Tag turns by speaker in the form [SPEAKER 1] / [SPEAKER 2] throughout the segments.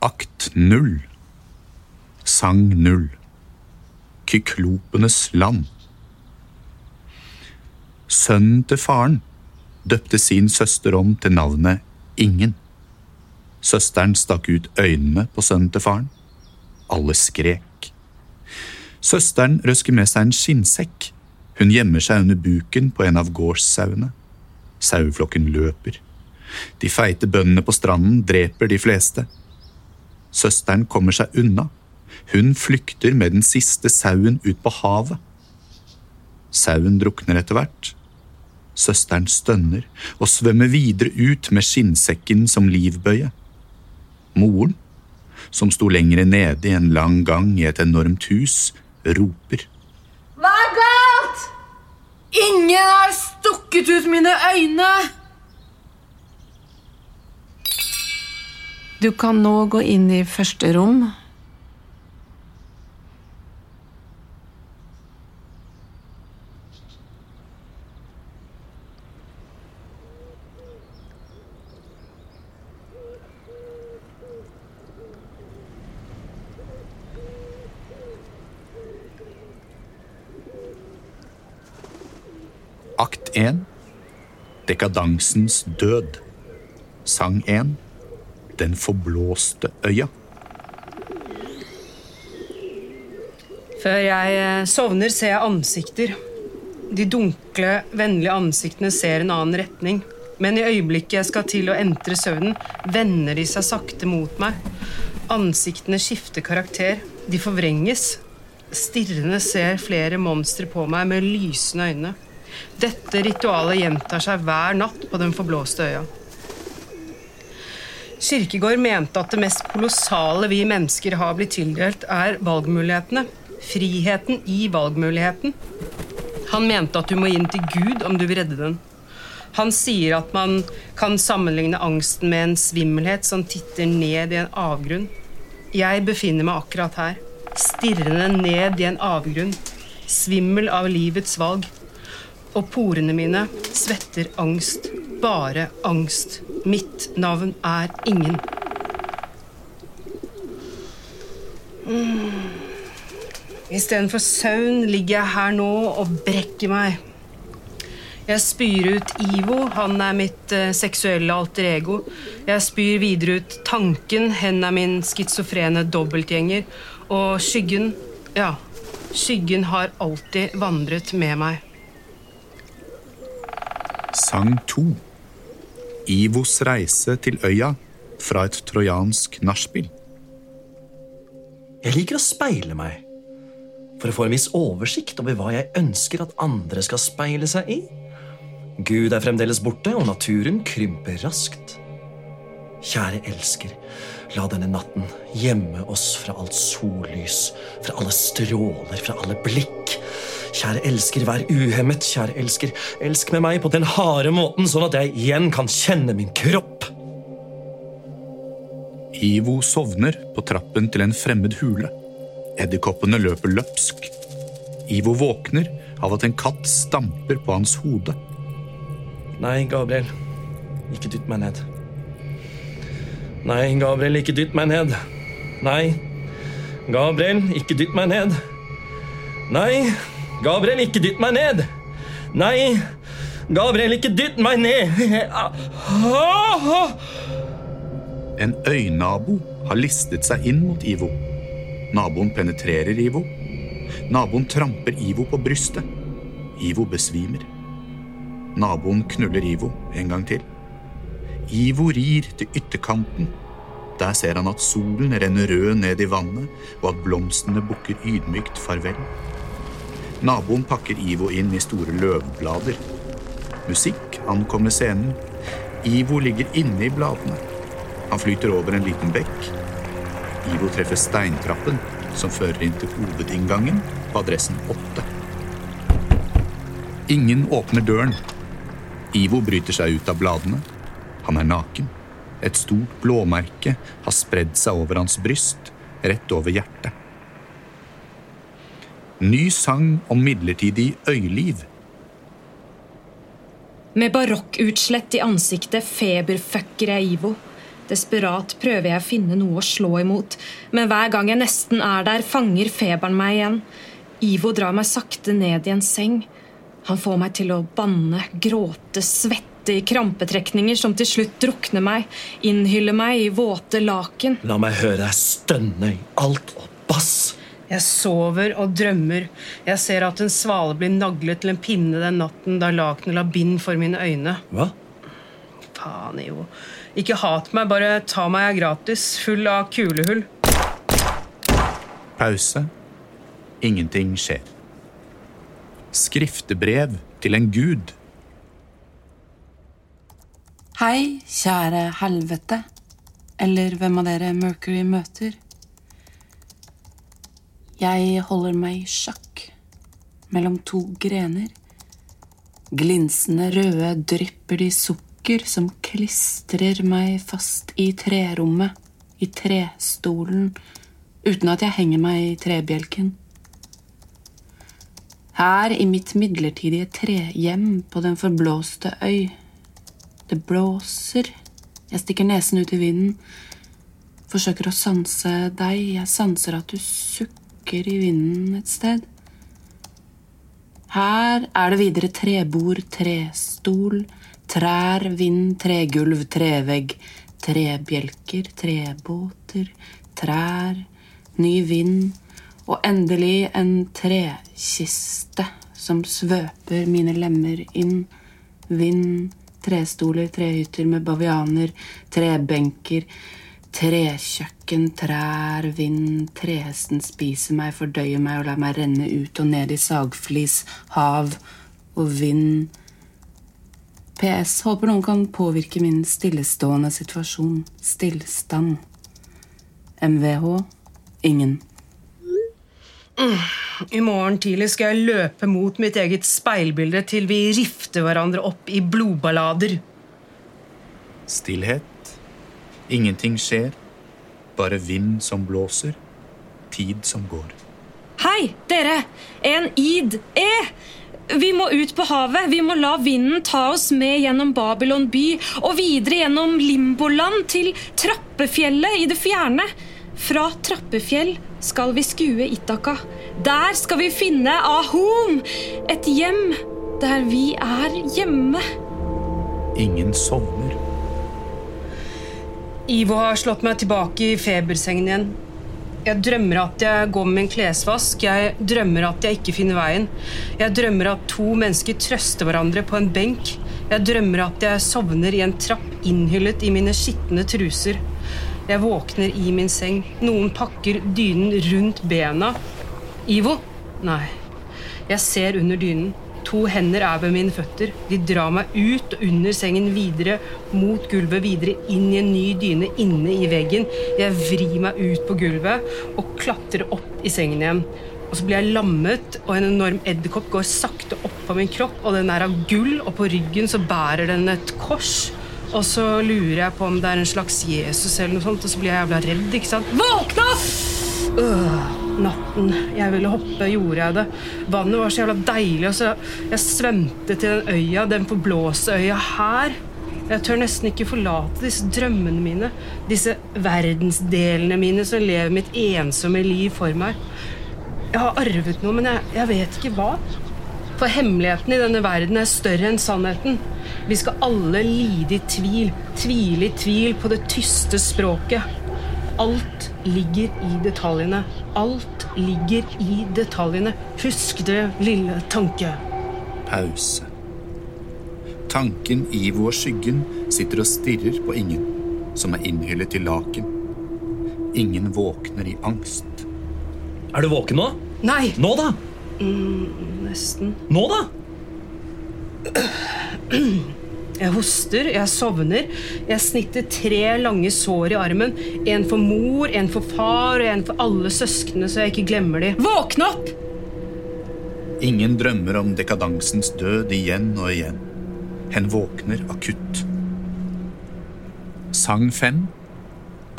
[SPEAKER 1] Akt null. Sang null. Kyklopenes land. Sønnen til faren døpte sin søster om til navnet Ingen. Søsteren stakk ut øynene på sønnen til faren. Alle skrek. Søsteren røsker med seg en skinnsekk. Hun gjemmer seg under buken på en av gårdssauene. Saueflokken løper. De feite bøndene på stranden dreper de fleste. Søsteren kommer seg unna. Hun flykter med den siste sauen ut på havet. Sauen drukner etter hvert. Søsteren stønner og svømmer videre ut med skinnsekken som livbøye. Moren, som sto lengre nede i en lang gang i et enormt hus, roper.
[SPEAKER 2] Hva er galt? Ingen har stukket ut mine øyne!
[SPEAKER 3] Du kan nå gå inn i første rom.
[SPEAKER 1] Akt 1 Dekadansens død. Sang 1 Den forblåste øya.
[SPEAKER 4] Før jeg eh, sovner, ser jeg ansikter. De dunkle, vennlige ansiktene ser en annen retning. Men i øyeblikket jeg skal til å entre søvnen, vender de seg sakte mot meg. Ansiktene skifter karakter. De forvrenges. Stirrende ser flere monstre på meg med lysende øyne. Dette ritualet gjentar seg hver natt på den forblåste øya. Kirkegård mente at det mest kolossale vi mennesker har blitt tildelt, er valgmulighetene. Friheten i valgmuligheten. Han mente at du må inn til Gud om du vil redde den. Han sier at man kan sammenligne angsten med en svimmelhet som titter ned i en avgrunn. Jeg befinner meg akkurat her, stirrende ned i en avgrunn, svimmel av livets valg. Og porene mine svetter angst. Bare angst. Mitt navn er ingen. Mm. Istedenfor søvn ligger jeg her nå og brekker meg. Jeg spyr ut Ivo, han er mitt eh, seksuelle alter ego. Jeg spyr videre ut tanken, hen er min schizofrene dobbeltgjenger. Og skyggen, ja, skyggen har alltid vandret med meg.
[SPEAKER 1] Sang 2 Ivos reise til øya fra et trojansk nachspiel.
[SPEAKER 5] Jeg liker å speile meg for å få en viss oversikt over hva jeg ønsker at andre skal speile seg i. Gud er fremdeles borte, og naturen krymper raskt. Kjære elsker, la denne natten gjemme oss fra alt sollys, fra alle stråler, fra alle blikk. Kjære elsker, vær uhemmet, kjære elsker. Elsk med meg på den harde måten, sånn at jeg igjen kan kjenne min kropp.
[SPEAKER 1] Ivo sovner på trappen til en fremmed hule. Edderkoppene løper løpsk. Ivo våkner av at en katt stamper på hans hode.
[SPEAKER 5] Nei, Gabriel. Ikke dytt meg ned. Nei, Gabriel, ikke dytt meg ned. Nei. Gabriel, ikke dytt meg ned. Nei. Gabriel, ikke dytt meg ned. Nei. Gabriel, ikke dytt meg ned.
[SPEAKER 1] En øynabo har listet seg inn mot Ivo. Naboen penetrerer Ivo. Naboen tramper Ivo på brystet. Ivo besvimer. Naboen knuller Ivo en gang til. Ivo rir til ytterkanten. Der ser han at solen renner rød ned i vannet, og at blomstene bukker ydmykt farvel. Naboen pakker Ivo inn i store løvblader. Musikk ankommer scenen. Ivo ligger inne i bladene. Han flyter over en liten bekk. Ivo treffer steintrappen som fører inn til hovedinngangen på adressen 8. Ingen åpner døren. Ivo bryter seg ut av bladene. Han er naken. Et stort blåmerke har spredd seg over hans bryst, rett over hjertet. Ny sang om midlertidig øyliv.
[SPEAKER 6] Med barokkutslett i ansiktet feberfucker jeg Ivo. Desperat prøver jeg å finne noe å slå imot, men hver gang jeg nesten er der, fanger feberen meg igjen. Ivo drar meg sakte ned i en seng. Han får meg til å banne, gråte, svette i krampetrekninger som til slutt drukner meg, innhyller meg i våte laken.
[SPEAKER 5] La meg høre deg stønne i alt og bass.
[SPEAKER 4] Jeg sover og drømmer. Jeg ser at en svale blir naglet til en pinne den natten da lakenet la bind for mine øyne.
[SPEAKER 5] Hva?
[SPEAKER 4] Faen, jo. Ikke hat meg, bare ta meg gratis, full av kulehull.
[SPEAKER 1] Pause. Ingenting skjer. Skriftebrev til en gud.
[SPEAKER 3] Hei, kjære helvete. Eller hvem av dere Mercury møter. Jeg holder meg i sjakk mellom to grener. Glinsende røde drypper de sukker som klistrer meg fast i trerommet, i trestolen, uten at jeg henger meg i trebjelken. Her i mitt midlertidige trehjem på den forblåste øy. Det blåser. Jeg stikker nesen ut i vinden. Forsøker å sanse deg. Jeg sanser at du sukker i vinden et sted. Her er det videre trebord, trestol, trær, vind, tregulv, trevegg, trebjelker, trebåter, trær, ny vind og endelig en trekiste som svøper mine lemmer inn. Vind, trestoler, trehytter med bavianer, trebenker, trekjøkken, trær, vind, trehesten spiser meg, fordøyer meg og lar meg renne ut og ned i sagflis, hav og vind. PS. Håper noen kan påvirke min stillestående situasjon. Stillstand. MVH. Ingen.
[SPEAKER 4] I morgen tidlig skal jeg løpe mot mitt eget speilbilde til vi rifter hverandre opp i blodballader.
[SPEAKER 1] Stillhet. Ingenting skjer. Bare vind som blåser. Tid som går.
[SPEAKER 6] Hei, dere! En id. E! Vi må ut på havet. Vi må la vinden ta oss med gjennom Babylon by og videre gjennom Limboland til Trappefjellet i det fjerne. Fra Trappefjell skal vi skue Itaka. Der skal vi finne Ahom! Et hjem der vi er hjemme.
[SPEAKER 1] Ingen sovner.
[SPEAKER 4] Ivo har slått meg tilbake i febersengen igjen. Jeg drømmer at jeg går med en klesvask. Jeg drømmer at jeg ikke finner veien. Jeg drømmer at to mennesker trøster hverandre på en benk. Jeg drømmer at jeg sovner i en trapp innhyllet i mine skitne truser. Jeg våkner i min seng. Noen pakker dynen rundt bena. Ivo? Nei. Jeg ser under dynen. To hender er ved mine føtter. De drar meg ut og under sengen videre mot gulvet, videre inn i en ny dyne inne i veggen. Jeg vrir meg ut på gulvet og klatrer opp i sengen igjen. Og så blir jeg lammet, og en enorm edderkopp går sakte opp på min kropp, og den er av gull, og på ryggen så bærer den et kors. Og så lurer jeg på om det er en slags Jesus, eller noe sånt, og så blir jeg jævla redd. ikke sant? Våkna! Øh, natten. Jeg ville hoppe, gjorde jeg det. Vannet var så jævla deilig, og så jeg svømte til den øya, den forblåste øya her. Jeg tør nesten ikke forlate disse drømmene mine, disse verdensdelene mine som lever mitt ensomme liv for meg. Jeg har arvet noe, men jeg, jeg vet ikke hva. For hemmeligheten i denne verden er større enn sannheten. Vi skal alle lide i tvil, tvile i tvil på det tyste språket. Alt ligger i detaljene. Alt ligger i detaljene. Husk det, lille tanke.
[SPEAKER 1] Pause. Tanken, i vår skyggen sitter og stirrer på ingen, som er innhyllet i laken. Ingen våkner i angst.
[SPEAKER 5] Er du våken nå?
[SPEAKER 4] Nei,
[SPEAKER 5] Nå, da?
[SPEAKER 4] nesten.
[SPEAKER 5] Nå, da?
[SPEAKER 4] Jeg hoster, jeg sovner. Jeg snitter tre lange sår i armen. En for mor, en for far og en for alle søsknene, så jeg ikke glemmer de. Våkne opp!
[SPEAKER 1] Ingen drømmer om dekadansens død igjen og igjen. Hen våkner akutt. Sang fem.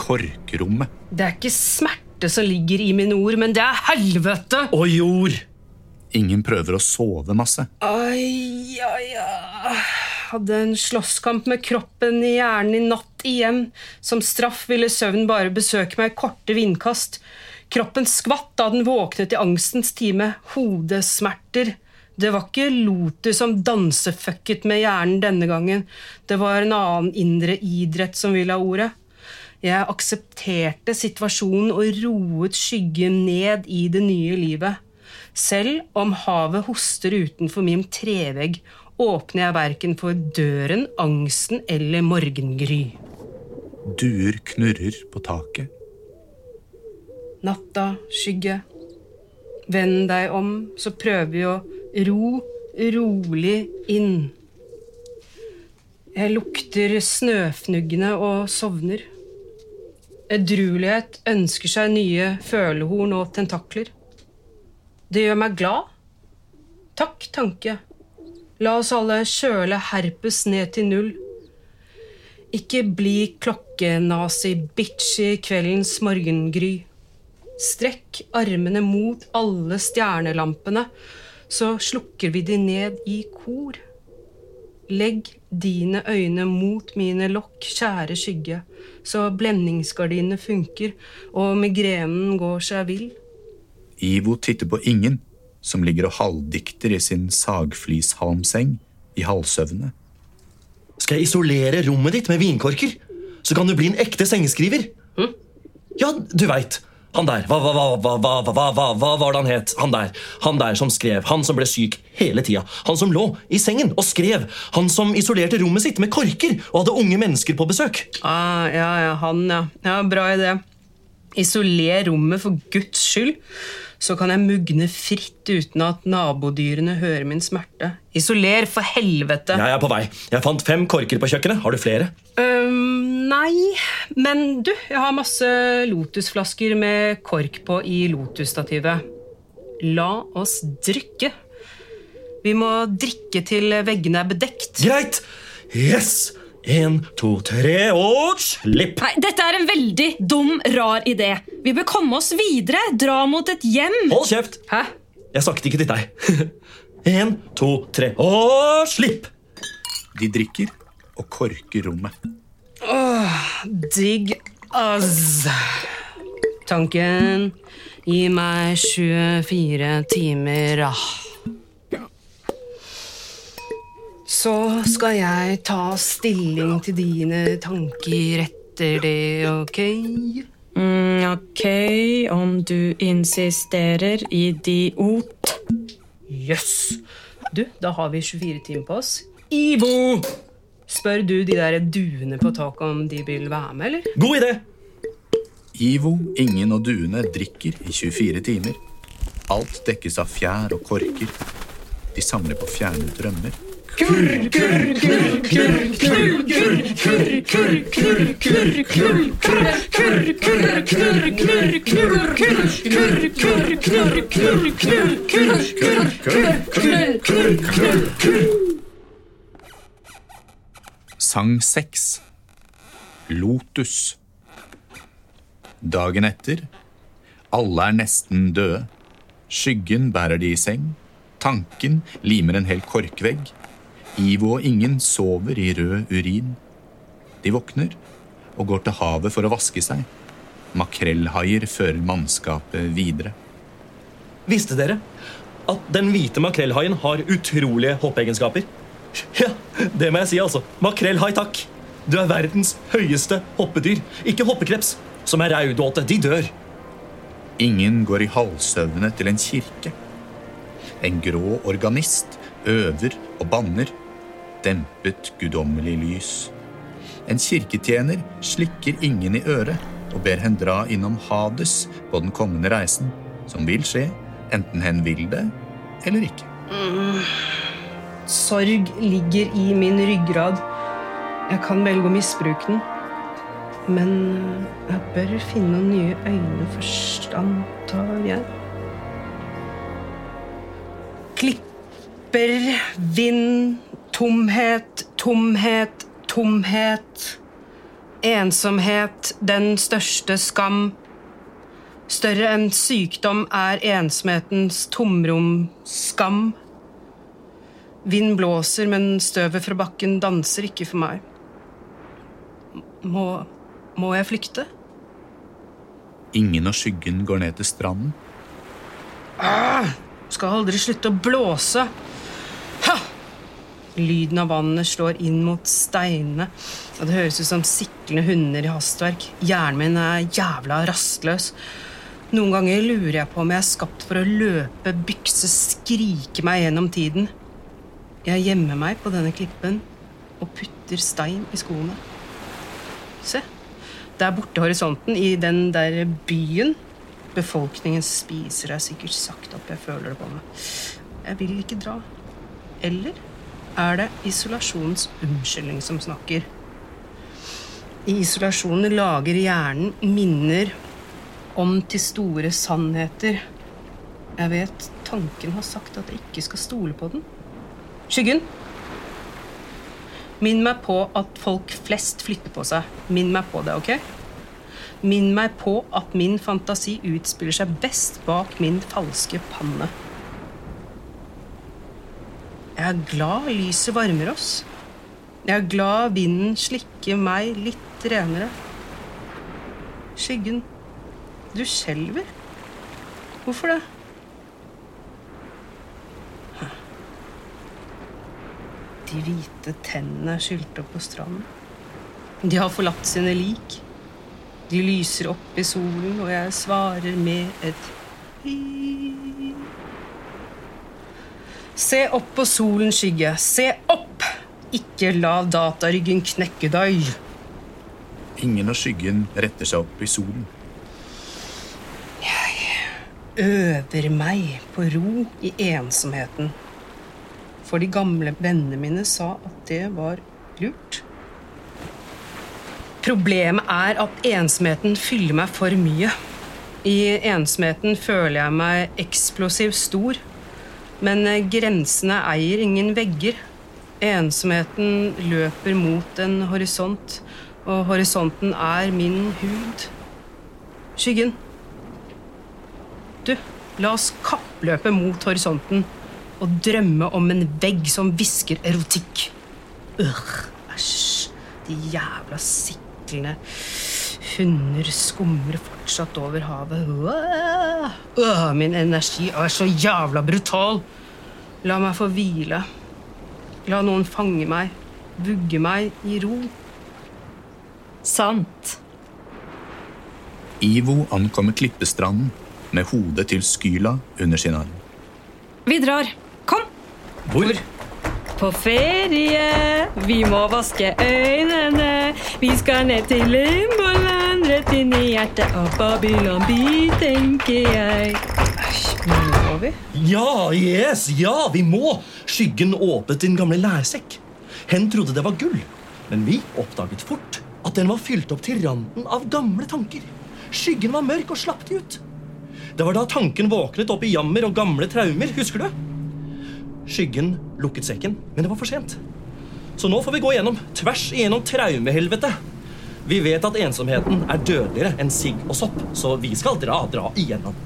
[SPEAKER 1] Korkrommet.
[SPEAKER 4] Det er ikke smerte som ligger i mine ord, men det er helvete!
[SPEAKER 5] Og jord!
[SPEAKER 1] Ingen prøver å sove masse.
[SPEAKER 4] Ai, ai, ai. Hadde en slåsskamp med kroppen i hjernen i natt igjen. Som straff ville søvn bare besøke meg i korte vindkast. Kroppen skvatt da den våknet i angstens time. Hodesmerter. Det var ikke Lotus som dansefucket med hjernen denne gangen. Det var en annen indre idrett som ville ha ordet. Jeg aksepterte situasjonen og roet skyggen ned i det nye livet. Selv om havet hoster utenfor min trevegg, åpner jeg verken for døren, angsten eller morgengry.
[SPEAKER 1] Duer knurrer på taket.
[SPEAKER 4] Natta, skygge. Vend deg om, så prøver vi å ro rolig inn. Jeg lukter snøfnuggene og sovner. Edruelighet ønsker seg nye følehorn og tentakler. Det gjør meg glad. Takk, tanke. La oss alle kjøle herpes ned til null. Ikke bli klokkenazi-bitch i kveldens morgengry. Strekk armene mot alle stjernelampene, så slukker vi de ned i kor. Legg dine øyne mot mine lokk, kjære skygge, så blendingsgardinene funker og migrenen går seg vill.
[SPEAKER 1] Ivo titter på ingen, som ligger og halvdikter i sin sagflishalmseng i halvsøvne.
[SPEAKER 5] Skal jeg isolere rommet ditt med vinkorker? Så kan du bli en ekte sengeskriver. Ja, du veit. Han der. Hva, hva, hva, hva, hva, hva, hva, hva var det han het? Han der. Han der som skrev. Han som ble syk hele tida. Han som lå i sengen og skrev. Han som isolerte rommet sitt med korker og hadde unge mennesker på besøk.
[SPEAKER 4] Ah, ja, ja, han, ja. ja. Bra idé. Isoler rommet for Guds skyld. Så kan jeg mugne fritt uten at nabodyrene hører min smerte. Isoler, for helvete!
[SPEAKER 5] Jeg er på vei. Jeg fant fem korker på kjøkkenet. Har du flere?
[SPEAKER 4] Um, nei, men du, jeg har masse lotusflasker med kork på i lotusstativet. La oss drikke. Vi må drikke til veggene er bedekt.
[SPEAKER 5] Greit! Yes! En, to, tre og slipp!
[SPEAKER 6] Nei, Dette er en veldig dum, rar idé. Vi bør komme oss videre. Dra mot et hjem.
[SPEAKER 5] Hold kjeft!
[SPEAKER 4] Hæ?
[SPEAKER 5] Jeg snakket ikke til deg. En, to, tre og slipp!
[SPEAKER 1] De drikker og korker rommet.
[SPEAKER 4] Åh, Digg ass. Tanken Gi meg 24 timer, ah. Så skal jeg ta stilling til dine tanker etter det, ok?
[SPEAKER 6] Mm, ok, om du insisterer, idiot.
[SPEAKER 4] Jøss! Du, da har vi 24 timer på oss. Ivo! Spør du de der duene på taket om de vil være med, eller?
[SPEAKER 5] God idé!
[SPEAKER 1] Ivo, Ingen og duene drikker i 24 timer. Alt dekkes av fjær og korker. De samler på fjerne drømmer. Sang 6 Lotus Dagen etter Alle er nesten døde. Skyggen bærer de i seng. Tanken limer en hel korkvegg. Ivo og ingen sover i rød urin. De våkner og går til havet for å vaske seg. Makrellhaier fører mannskapet videre.
[SPEAKER 5] Visste dere at den hvite makrellhaien har utrolige hoppeegenskaper? Ja, det må jeg si, altså. Makrellhai, takk. Du er verdens høyeste hoppedyr. Ikke hoppekreps, som er raudåte. De dør.
[SPEAKER 1] Ingen går i halvsøvne til en kirke. En grå organist øver og banner. Dempet guddommelig lys. En kirketjener slikker ingen i øret og ber hen dra innom Hades på den kommende reisen, som vil skje, enten hen vil det eller ikke.
[SPEAKER 4] Sorg ligger i min ryggrad. Jeg kan velge å misbruke den. Men jeg bør finne noen nye øyne først, antar jeg. Klipper, vind, tomhet, tomhet, tomhet. Ensomhet, den største skam. Større enn sykdom er ensomhetens tomrom skam. Vind blåser, men støvet fra bakken danser ikke for meg. Må, må jeg flykte?
[SPEAKER 1] Ingen og skyggen går ned til stranden.
[SPEAKER 4] Skal aldri slutte å blåse. Lyden av vannet slår inn mot steinene, og det høres ut som siklende hunder i hastverk. Hjernen min er jævla rastløs. Noen ganger lurer jeg på om jeg er skapt for å løpe, bykse, skrike meg gjennom tiden. Jeg gjemmer meg på denne klippen og putter stein i skoene. Se, der borte horisonten, i den der byen. Befolkningen spiser deg sikkert sagt opp. Jeg føler det på meg. Jeg vil ikke dra. Eller er det isolasjonens unnskyldning som snakker? I isolasjonen lager hjernen minner om til store sannheter. Jeg vet tanken har sagt at jeg ikke skal stole på den. Skyggen? Minn meg på at folk flest flytter på seg. Minn meg på det, ok? Minn meg på at min fantasi utspiller seg best bak min falske panne. Er glad lyset varmer oss. Jeg er glad vinden slikker meg litt renere. Skyggen, du skjelver. Hvorfor det? De hvite tennene er opp på stranden. De har forlatt sine lik. De lyser opp i solen, og jeg svarer med et hi. Se opp på solens skygge. Se opp! Ikke la dataryggen knekke deg.
[SPEAKER 1] Ingen av skyggen retter seg opp i solen.
[SPEAKER 4] Jeg Øver meg på ro i ensomheten. For de gamle vennene mine sa at det var lurt. Problemet er at ensomheten fyller meg for mye. I ensomheten føler jeg meg eksplosivt stor. Men eh, grensene eier ingen vegger. Ensomheten løper mot en horisont, og horisonten er min hud. Skyggen. Du, la oss kappløpe mot horisonten og drømme om en vegg som hvisker erotikk. Øh, æsj. De jævla siklende hunder skummer fortsatt over havet. Øh, min energi er så jævla brutal. La meg få hvile. La noen fange meg, vugge meg i ro.
[SPEAKER 6] Sant.
[SPEAKER 1] Ivo ankommer klippestranden med hodet til Skyla under sin arm.
[SPEAKER 6] Vi drar. Kom!
[SPEAKER 5] Hvor? Hvor?
[SPEAKER 6] På ferie. Vi må vaske øynene. Vi skal ned til Limboland, rett inn i hjertet av Babylon by, tenker jeg.
[SPEAKER 4] Må vi?
[SPEAKER 5] Ja, yes, ja, vi må! Skyggen åpnet din gamle lærsekk. Hen trodde det var gull, men vi oppdaget fort at den var fylt opp til randen av gamle tanker. Skyggen var mørk og slapp de ut. Det var da tanken våknet opp i jammer og gamle traumer, husker du? Skyggen lukket sekken, men det var for sent. Så nå får vi gå gjennom, tvers igjennom traumehelvete. Vi vet at ensomheten er dødeligere enn sigg og sopp, så vi skal dra, dra igjennom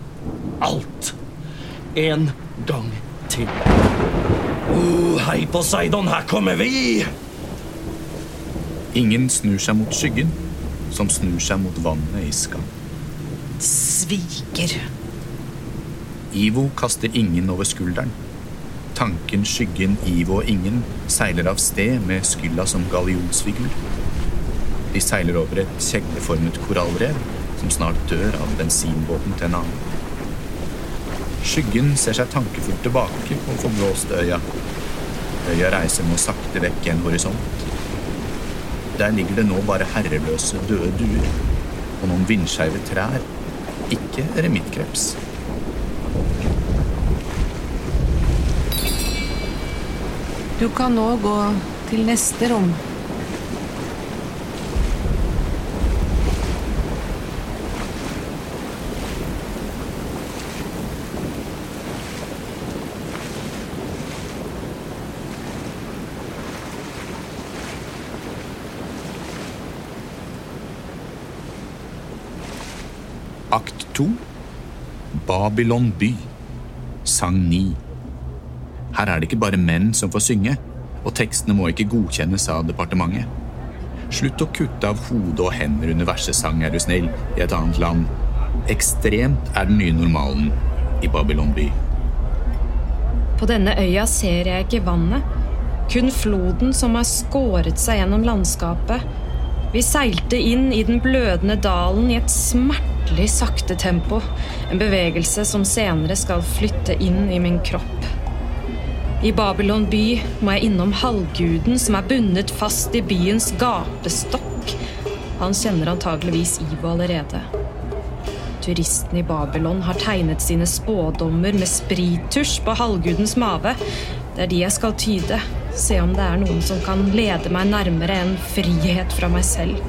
[SPEAKER 5] alt. En gang til. Oh, hei, Poseidon, her kommer vi!
[SPEAKER 1] Ingen snur seg mot skyggen, som snur seg mot vannet i skam.
[SPEAKER 4] Sviker.
[SPEAKER 1] Ivo kaster ingen over skulderen. Tanken, skyggen, Ivo og ingen seiler av sted med Skylla som gallionsfigur. De seiler over et kjegleformet korallrev som snart dør av bensinbåten til en annen. Skyggen ser seg tankefullt tilbake på forblåste øya. Øya reiser nå sakte vekk i en horisont. Der ligger det nå bare herreløse, døde duer og noen vindskeive trær. Ikke eremittkreps.
[SPEAKER 2] Du kan nå gå til neste rom.
[SPEAKER 1] Akt 2 Babylon by. Sang 9 Her er det ikke bare menn som får synge, og tekstene må ikke godkjennes av departementet. Slutt å kutte av hode og hender under versesang, er du snill, i et annet land. Ekstremt er den nye normalen i Babylon by.
[SPEAKER 6] På denne øya ser jeg ikke vannet, kun floden som har skåret seg gjennom landskapet. Vi seilte inn i den blødende dalen i et smertelig sakte tempo, en bevegelse som senere skal flytte inn i min kropp. I Babylon by må jeg innom halvguden som er bundet fast i byens gapestokk. Han kjenner antageligvis Ivo allerede. Turistene i Babylon har tegnet sine spådommer med sprittusj på halvgudens mave. Det er de jeg skal tyde. Se om det er noen som kan lede meg nærmere en frihet fra meg selv.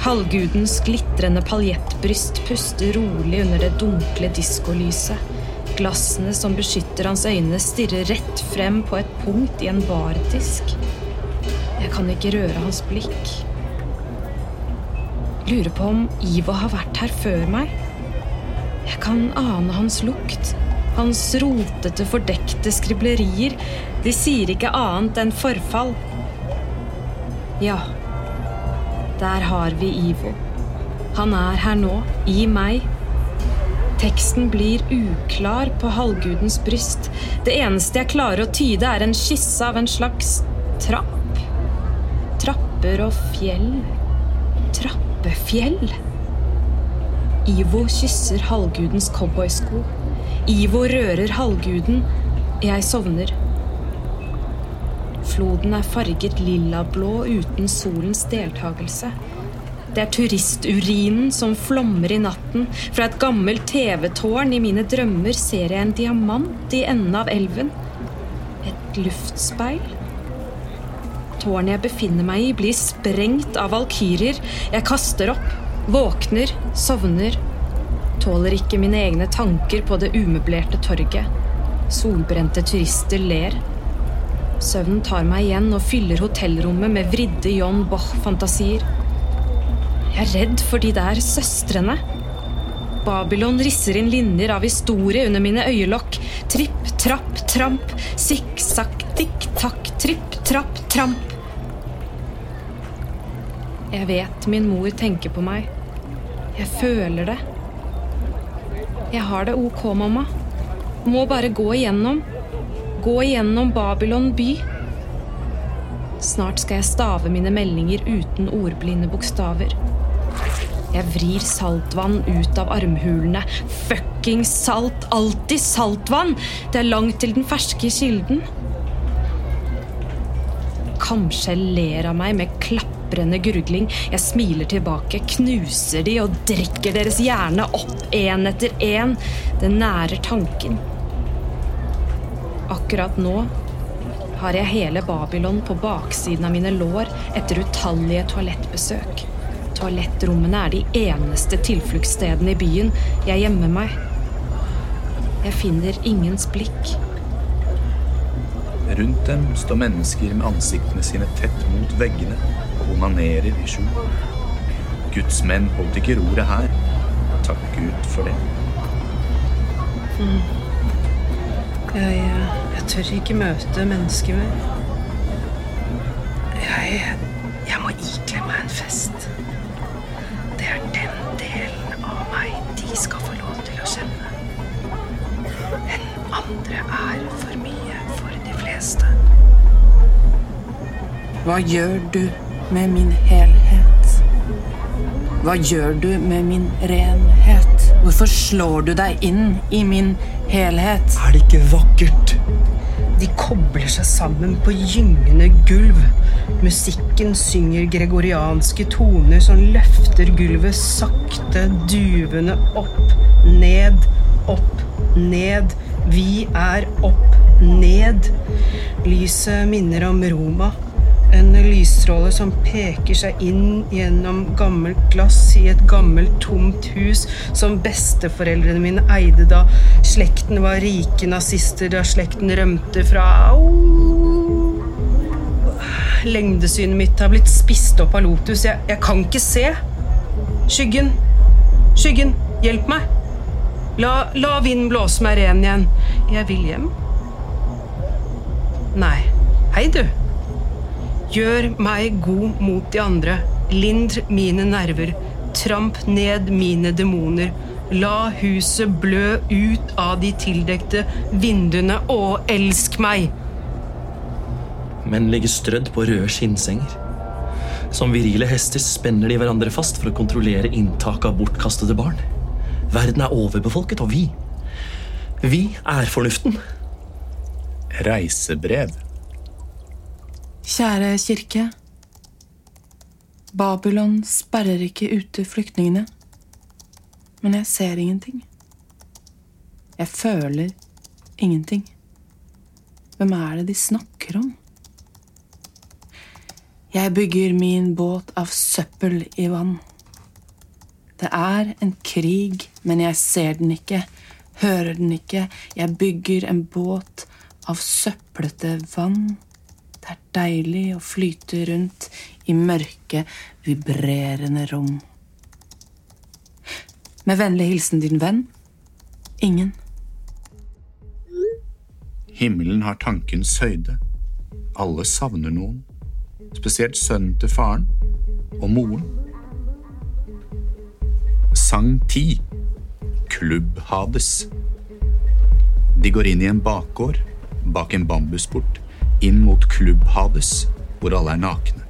[SPEAKER 6] Halvgudens glitrende paljettbryst puster rolig under det dunkle diskolyset. Glassene som beskytter hans øyne, stirrer rett frem på et punkt i en bardisk. Jeg kan ikke røre hans blikk. Lurer på om Ivo har vært her før meg. Jeg kan ane hans lukt. Hans rotete, fordekte skriblerier. De sier ikke annet enn forfall. Ja, der har vi Ivo. Han er her nå, i meg. Teksten blir uklar på halvgudens bryst. Det eneste jeg klarer å tyde, er en skisse av en slags trapp. Trapper og fjell. Trappefjell. Ivo kysser halvgudens cowboysko. Ivo rører halvguden. Jeg sovner. Floden er farget lillablå uten solens deltakelse. Det er turisturinen som flommer i natten. Fra et gammelt TV-tårn i mine drømmer ser jeg en diamant i enden av elven. Et luftspeil. Tårnet jeg befinner meg i, blir sprengt av valkyrjer. Jeg kaster opp, våkner, sovner. Tåler ikke mine egne tanker på det umøblerte torget. Solbrente turister ler. Søvnen tar meg igjen og fyller hotellrommet med vridde John Boch-fantasier. Jeg er redd for de der søstrene. Babylon risser inn linjer av historie under mine øyelokk. Tripp, trapp, tramp. Sikksakk, tikk-takk, tripp, trapp, tramp. Jeg vet min mor tenker på meg. Jeg føler det. Jeg har det ok, mamma. Må bare gå igjennom. Gå igjennom Babylon by. Snart skal jeg stave mine meldinger uten ordblinde bokstaver. Jeg vrir saltvann ut av armhulene. Fuckings salt! Alltid saltvann! Det er langt til den ferske kilden. Kamskjell ler av meg med klaprende gurgling. Jeg smiler tilbake, knuser de og drikker deres hjerne opp én etter én. Det nærer tanken. Akkurat nå har jeg hele Babylon på baksiden av mine lår etter utallige toalettbesøk. Toalettrommene er de eneste tilfluktsstedene i byen. Jeg gjemmer meg. Jeg finner ingens blikk.
[SPEAKER 1] Rundt dem står mennesker med ansiktene sine tett mot veggene og onanerer i skjul. Guds menn holdt ikke roret her. Takk Gud for det.
[SPEAKER 4] Jeg, jeg tør ikke møte mennesker mer. Jeg, jeg må ikle meg en fest. Andre er for mye for de fleste.
[SPEAKER 3] Hva gjør du med min helhet? Hva gjør du med min renhet? Hvorfor slår du deg inn i min helhet?
[SPEAKER 5] Er det ikke vakkert?
[SPEAKER 4] De kobler seg sammen på gyngende gulv. Musikken synger gregorianske toner som løfter gulvet sakte, duvende opp, ned, opp, ned. Vi er opp, ned. Lyset minner om Roma. En lysstråle som peker seg inn gjennom gammelt glass i et gammelt, tomt hus som besteforeldrene mine eide da slekten var rike nazister, da slekten rømte fra Au! Lengdesynet mitt har blitt spist opp av Lotus. Jeg, jeg kan ikke se. Skyggen. Skyggen, hjelp meg. La, la vinden blåse meg ren igjen. Jeg vil hjem. Nei. Hei, du. Gjør meg god mot de andre. Lindr mine nerver. Tramp ned mine demoner. La huset blø ut av de tildekte vinduene, og elsk meg!
[SPEAKER 5] Menn ligger strødd på røde skinnsenger. Som virile hester spenner de hverandre fast for å kontrollere inntaket av bortkastede barn. Verden er overbefolket, og vi Vi er fornuften.
[SPEAKER 1] Reisebrev.
[SPEAKER 3] Kjære kirke. Babylon sperrer ikke ute flyktningene. Men jeg ser ingenting. Jeg føler ingenting. Hvem er det de snakker om? Jeg bygger min båt av søppel i vann. Det er en krig, men jeg ser den ikke, hører den ikke. Jeg bygger en båt av søplete vann. Det er deilig å flyte rundt i mørke, vibrerende rom. Med vennlig hilsen din venn. Ingen.
[SPEAKER 1] Himmelen har tankens høyde. Alle savner noen. Spesielt sønnen til faren og moren. Sang 10. Klubb Hades. De går inn i en bakgård, bak en bambusport, inn mot Klubb Hades, hvor alle er nakne.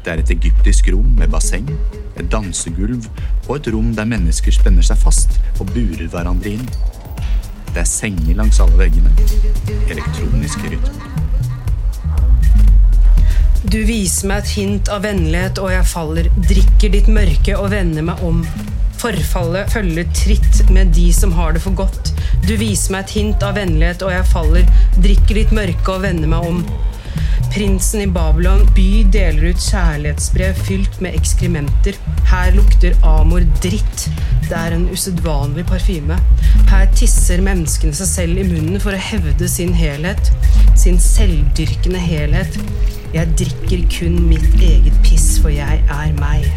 [SPEAKER 1] Det er et egyptisk rom med basseng, et dansegulv og et rom der mennesker spenner seg fast og burer hverandre inn. Det er senger langs alle veggene. Elektroniske rytmer.
[SPEAKER 4] Du viser meg et hint av vennlighet, og jeg faller. Drikker ditt mørke og vender meg om. Forfallet følger tritt med de som har det for godt. Du viser meg et hint av vennlighet, og jeg faller. Drikker ditt mørke og vender meg om. Prinsen i Babylon by deler ut kjærlighetsbrev fylt med ekskrementer. Her lukter Amor dritt. Det er en usedvanlig parfyme. Her tisser menneskene seg selv i munnen for å hevde sin helhet. Sin selvdyrkende helhet. Jeg drikker kun mitt eget piss, for jeg er meg.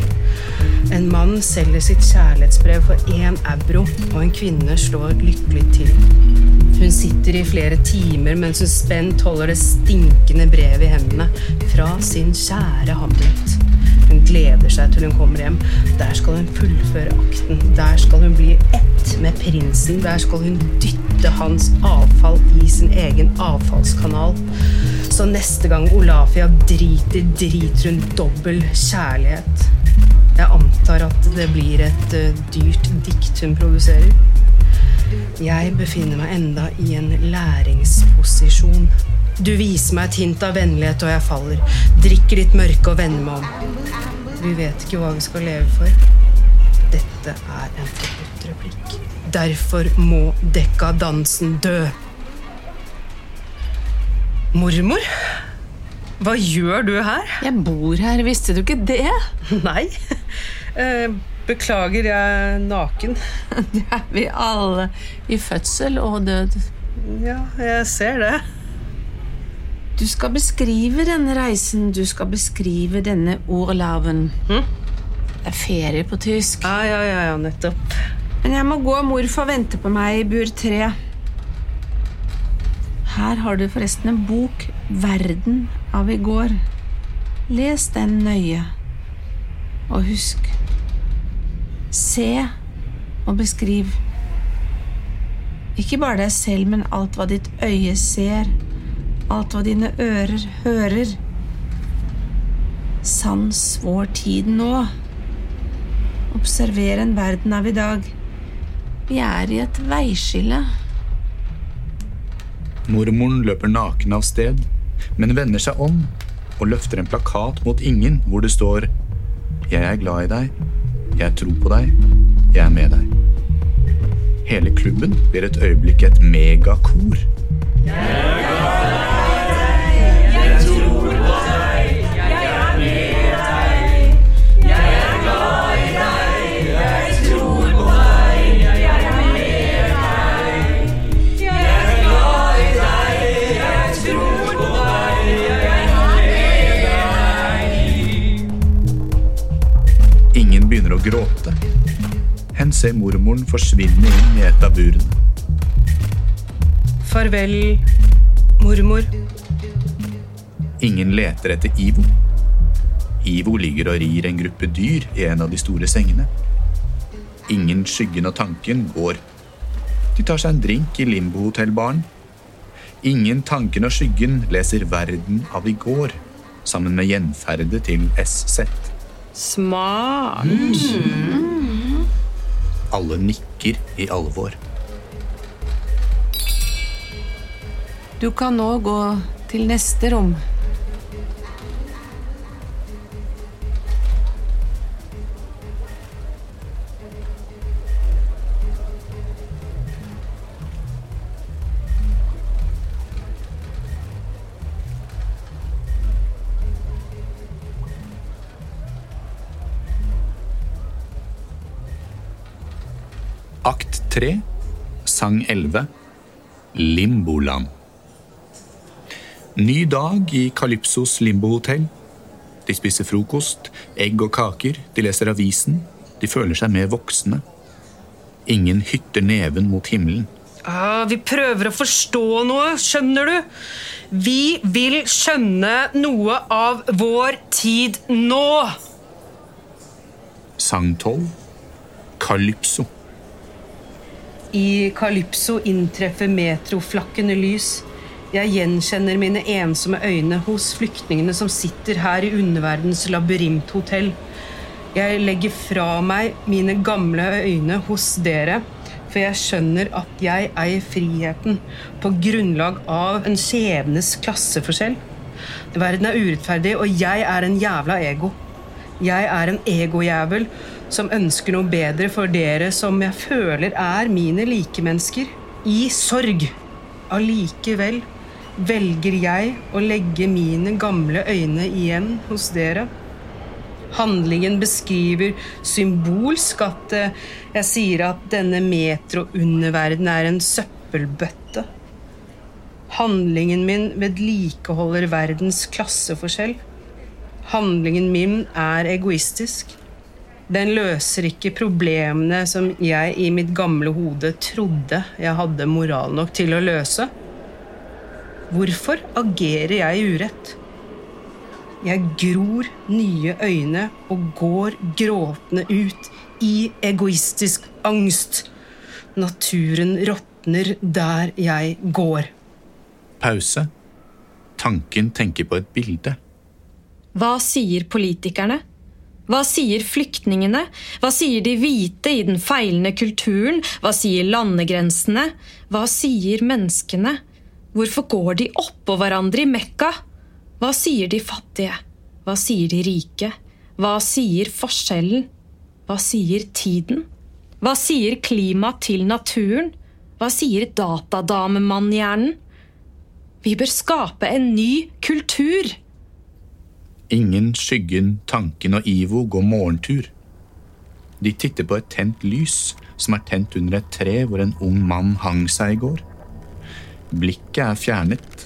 [SPEAKER 4] En mann selger sitt kjærlighetsbrev for én euro, og en kvinne slår lykkelig til. Hun sitter i flere timer mens hun spent holder det stinkende brevet i hendene fra sin kjære Hamlet. Hun gleder seg til hun kommer hjem. Der skal hun fullføre akten. Der skal hun bli ett med prinsen. Der skal hun dytte hans avfall i sin egen avfallskanal. Så neste gang Olafia driter, driter hun dobbel kjærlighet. Jeg antar at det blir et uh, dyrt dikt hun produserer. Jeg befinner meg enda i en læringsposisjon. Du viser meg et hint av vennlighet, og jeg faller. Drikker ditt mørke og vender meg om. Vi vet ikke hva vi skal leve for. Dette er en forbudt replikk. Derfor må dekadansen dø. Mormor? Hva gjør du her?
[SPEAKER 3] Jeg bor her, visste du ikke det?
[SPEAKER 4] Nei. Eh, Beklager, jeg er naken.
[SPEAKER 3] Det er vi alle. I fødsel og død.
[SPEAKER 4] Ja, jeg ser det.
[SPEAKER 3] Du skal beskrive denne reisen. Du skal beskrive denne orlaven.
[SPEAKER 4] Hm?
[SPEAKER 3] Det er ferie på tysk.
[SPEAKER 4] Ja, ja, ja, ja nettopp.
[SPEAKER 3] Men jeg må gå. Morfar venter på meg i bur tre. Her har du forresten en bok, 'Verden' av i går. Les den nøye. Og husk Se og beskriv. Ikke bare deg selv, men alt hva ditt øye ser, alt hva dine ører hører. Sans vår tid nå. Observer en verden av i dag. Vi er i et veiskille.
[SPEAKER 1] Mormoren løper naken av sted, men vender seg om og løfter en plakat mot ingen hvor det står Jeg er glad i deg. Jeg tror på deg. Jeg er med deg. Hele klubben blir et øyeblikk et megakor. Ingen begynner å gråte. Hen ser mormoren forsvinne inn i et av burene.
[SPEAKER 4] Farvel, mormor.
[SPEAKER 1] Ingen leter etter Ivo. Ivo ligger og rir en gruppe dyr i en av de store sengene. Ingen skyggen og tanken går. De tar seg en drink i Limbo-hotellbaren. Ingen tanken og skyggen leser Verden av i går sammen med gjenferdet til SZ.
[SPEAKER 4] Smart.
[SPEAKER 1] Alle nikker i alvor.
[SPEAKER 2] Du kan nå gå til neste rom.
[SPEAKER 1] Akt 3, sang 11, Limboland. Ny dag i Calypsos limbohotell. De spiser frokost, egg og kaker, de leser avisen. De føler seg mer voksne. Ingen hytter neven mot himmelen.
[SPEAKER 4] Ah, vi prøver å forstå noe, skjønner du? Vi vil skjønne noe av vår tid nå.
[SPEAKER 1] Sang 12, Calypso.
[SPEAKER 4] I Calypso inntreffer metroflakkende lys. Jeg gjenkjenner mine ensomme øyne hos flyktningene som sitter her i underverdens labyrinthotell. Jeg legger fra meg mine gamle øyne hos dere, for jeg skjønner at jeg eier friheten på grunnlag av en skjebnes klasseforskjell. Verden er urettferdig, og jeg er en jævla ego. Jeg er en egojævel som ønsker noe bedre for dere som jeg føler er mine likemennesker. I sorg. Allikevel velger jeg å legge mine gamle øyne igjen hos dere. Handlingen beskriver symbolsk at eh, jeg sier at denne metro-underverden er en søppelbøtte. Handlingen min vedlikeholder verdens klasseforskjell. Handlingen min er egoistisk. Den løser ikke problemene som jeg i mitt gamle hode trodde jeg hadde moral nok til å løse. Hvorfor agerer jeg urett? Jeg gror nye øyne og går gråtende ut i egoistisk angst. Naturen råtner der jeg går.
[SPEAKER 1] Pause. Tanken tenker på et bilde.
[SPEAKER 6] Hva sier politikerne? Hva sier flyktningene? Hva sier de hvite i den feilende kulturen? Hva sier landegrensene? Hva sier menneskene? Hvorfor går de oppå hverandre i Mekka? Hva sier de fattige? Hva sier de rike? Hva sier forskjellen? Hva sier tiden? Hva sier klima til naturen? Hva sier datadamemannhjernen? Vi bør skape en ny kultur.
[SPEAKER 1] Ingen, skyggen, tanken og Ivo går morgentur. De titter på et tent lys som er tent under et tre hvor en ung mann hang seg i går. Blikket er fjernet.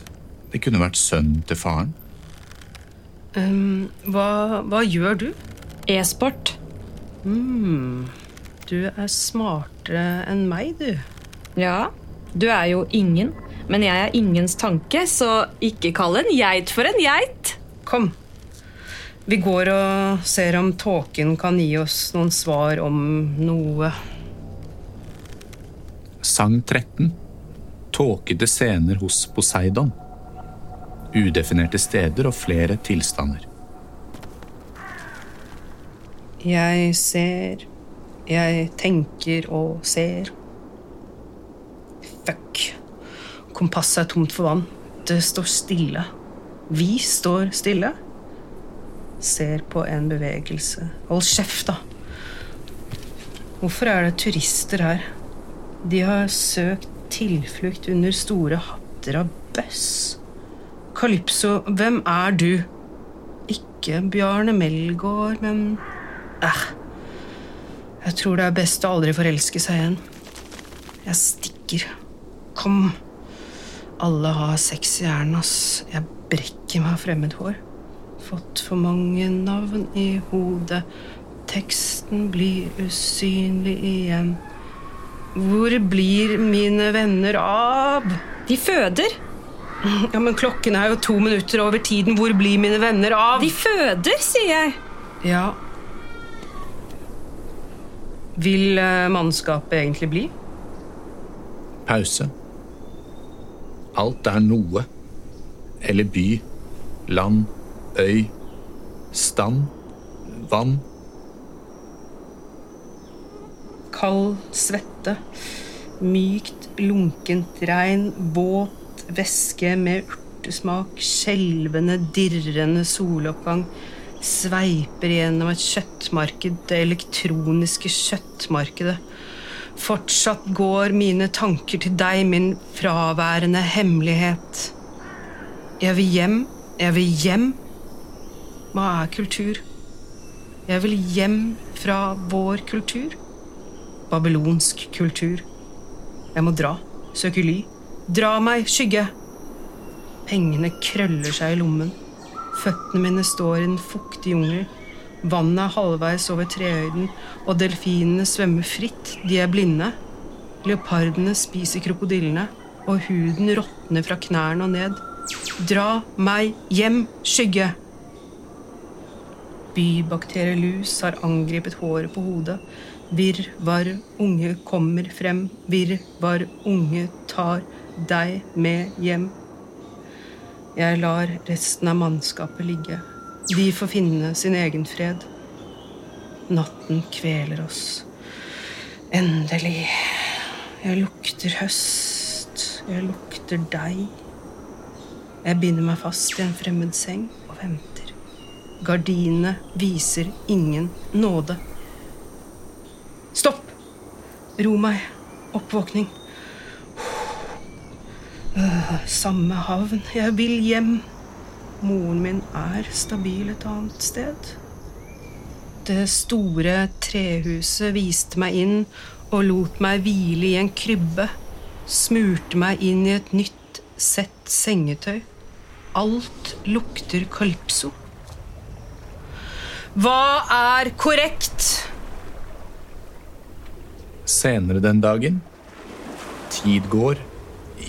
[SPEAKER 1] Det kunne vært sønnen til faren.
[SPEAKER 4] Um, hva, hva gjør du?
[SPEAKER 6] E-sport.
[SPEAKER 4] Du er smartere enn meg, du.
[SPEAKER 6] Ja, du er jo ingen. Men jeg er ingens tanke, så ikke kall en geit for en geit.
[SPEAKER 4] Kom. Vi går og ser om tåken kan gi oss noen svar om noe.
[SPEAKER 1] Sang 13. Tåkete scener hos Poseidon. Udefinerte steder og flere tilstander.
[SPEAKER 4] Jeg ser Jeg tenker og ser. Fuck. Kompasset er tomt for vann. Det står stille. Vi står stille. Ser på en bevegelse. Hold kjeft, da. Hvorfor er det turister her? De har søkt tilflukt under store hatter av bøss. Calypso, hvem er du? Ikke Bjarne Melgaard, men Æh. Jeg tror det er best å aldri forelske seg igjen. Jeg stikker. Kom. Alle har sex i hjernen, ass. Jeg brekker meg av fremmedhår. Fått for mange navn i hodet. Teksten blir usynlig igjen. Hvor blir mine venner av?
[SPEAKER 6] De føder.
[SPEAKER 4] Ja, Men klokken er jo to minutter over tiden. Hvor blir mine venner av?
[SPEAKER 6] De føder, sier jeg.
[SPEAKER 4] Ja Vil eh, mannskapet egentlig bli?
[SPEAKER 1] Pause. Alt er noe. Eller by, land, øy, stand, vann.
[SPEAKER 4] Kald svette. Mykt, lunkent regn. Våt væske med urtesmak. Skjelvende, dirrende soloppgang. Sveiper gjennom et kjøttmarked, det elektroniske kjøttmarkedet. Fortsatt går mine tanker til deg, min fraværende hemmelighet. Jeg vil hjem, jeg vil hjem. Hva er kultur? Jeg vil hjem fra vår kultur. Babylonsk kultur. Jeg må dra, søke ly. Dra meg, skygge. Pengene krøller seg i lommen. Føttene mine står i en fuktig jungel. Vannet er halvveis over trehøyden, og delfinene svømmer fritt. De er blinde. Leopardene spiser krokodillene, og huden råtner fra knærne og ned. Dra meg hjem, skygge! Bybakterielus har angrepet håret på hodet. Virvar unge kommer frem. Virvar unge tar deg med hjem. Jeg lar resten av mannskapet ligge. De får finne sin egen fred. Natten kveler oss. Endelig. Jeg lukter høst. Jeg lukter deg. Jeg binder meg fast i en fremmed seng og venter. Gardinene viser ingen nåde. Stopp! Ro meg. Oppvåkning. Øh, samme havn. Jeg vil hjem. Moren min er stabil et annet sted. Det store trehuset viste meg inn og lot meg hvile i en krybbe. Smurte meg inn i et nytt sett sengetøy. Alt lukter calypso. Hva er korrekt?
[SPEAKER 1] Senere den dagen. Tid går.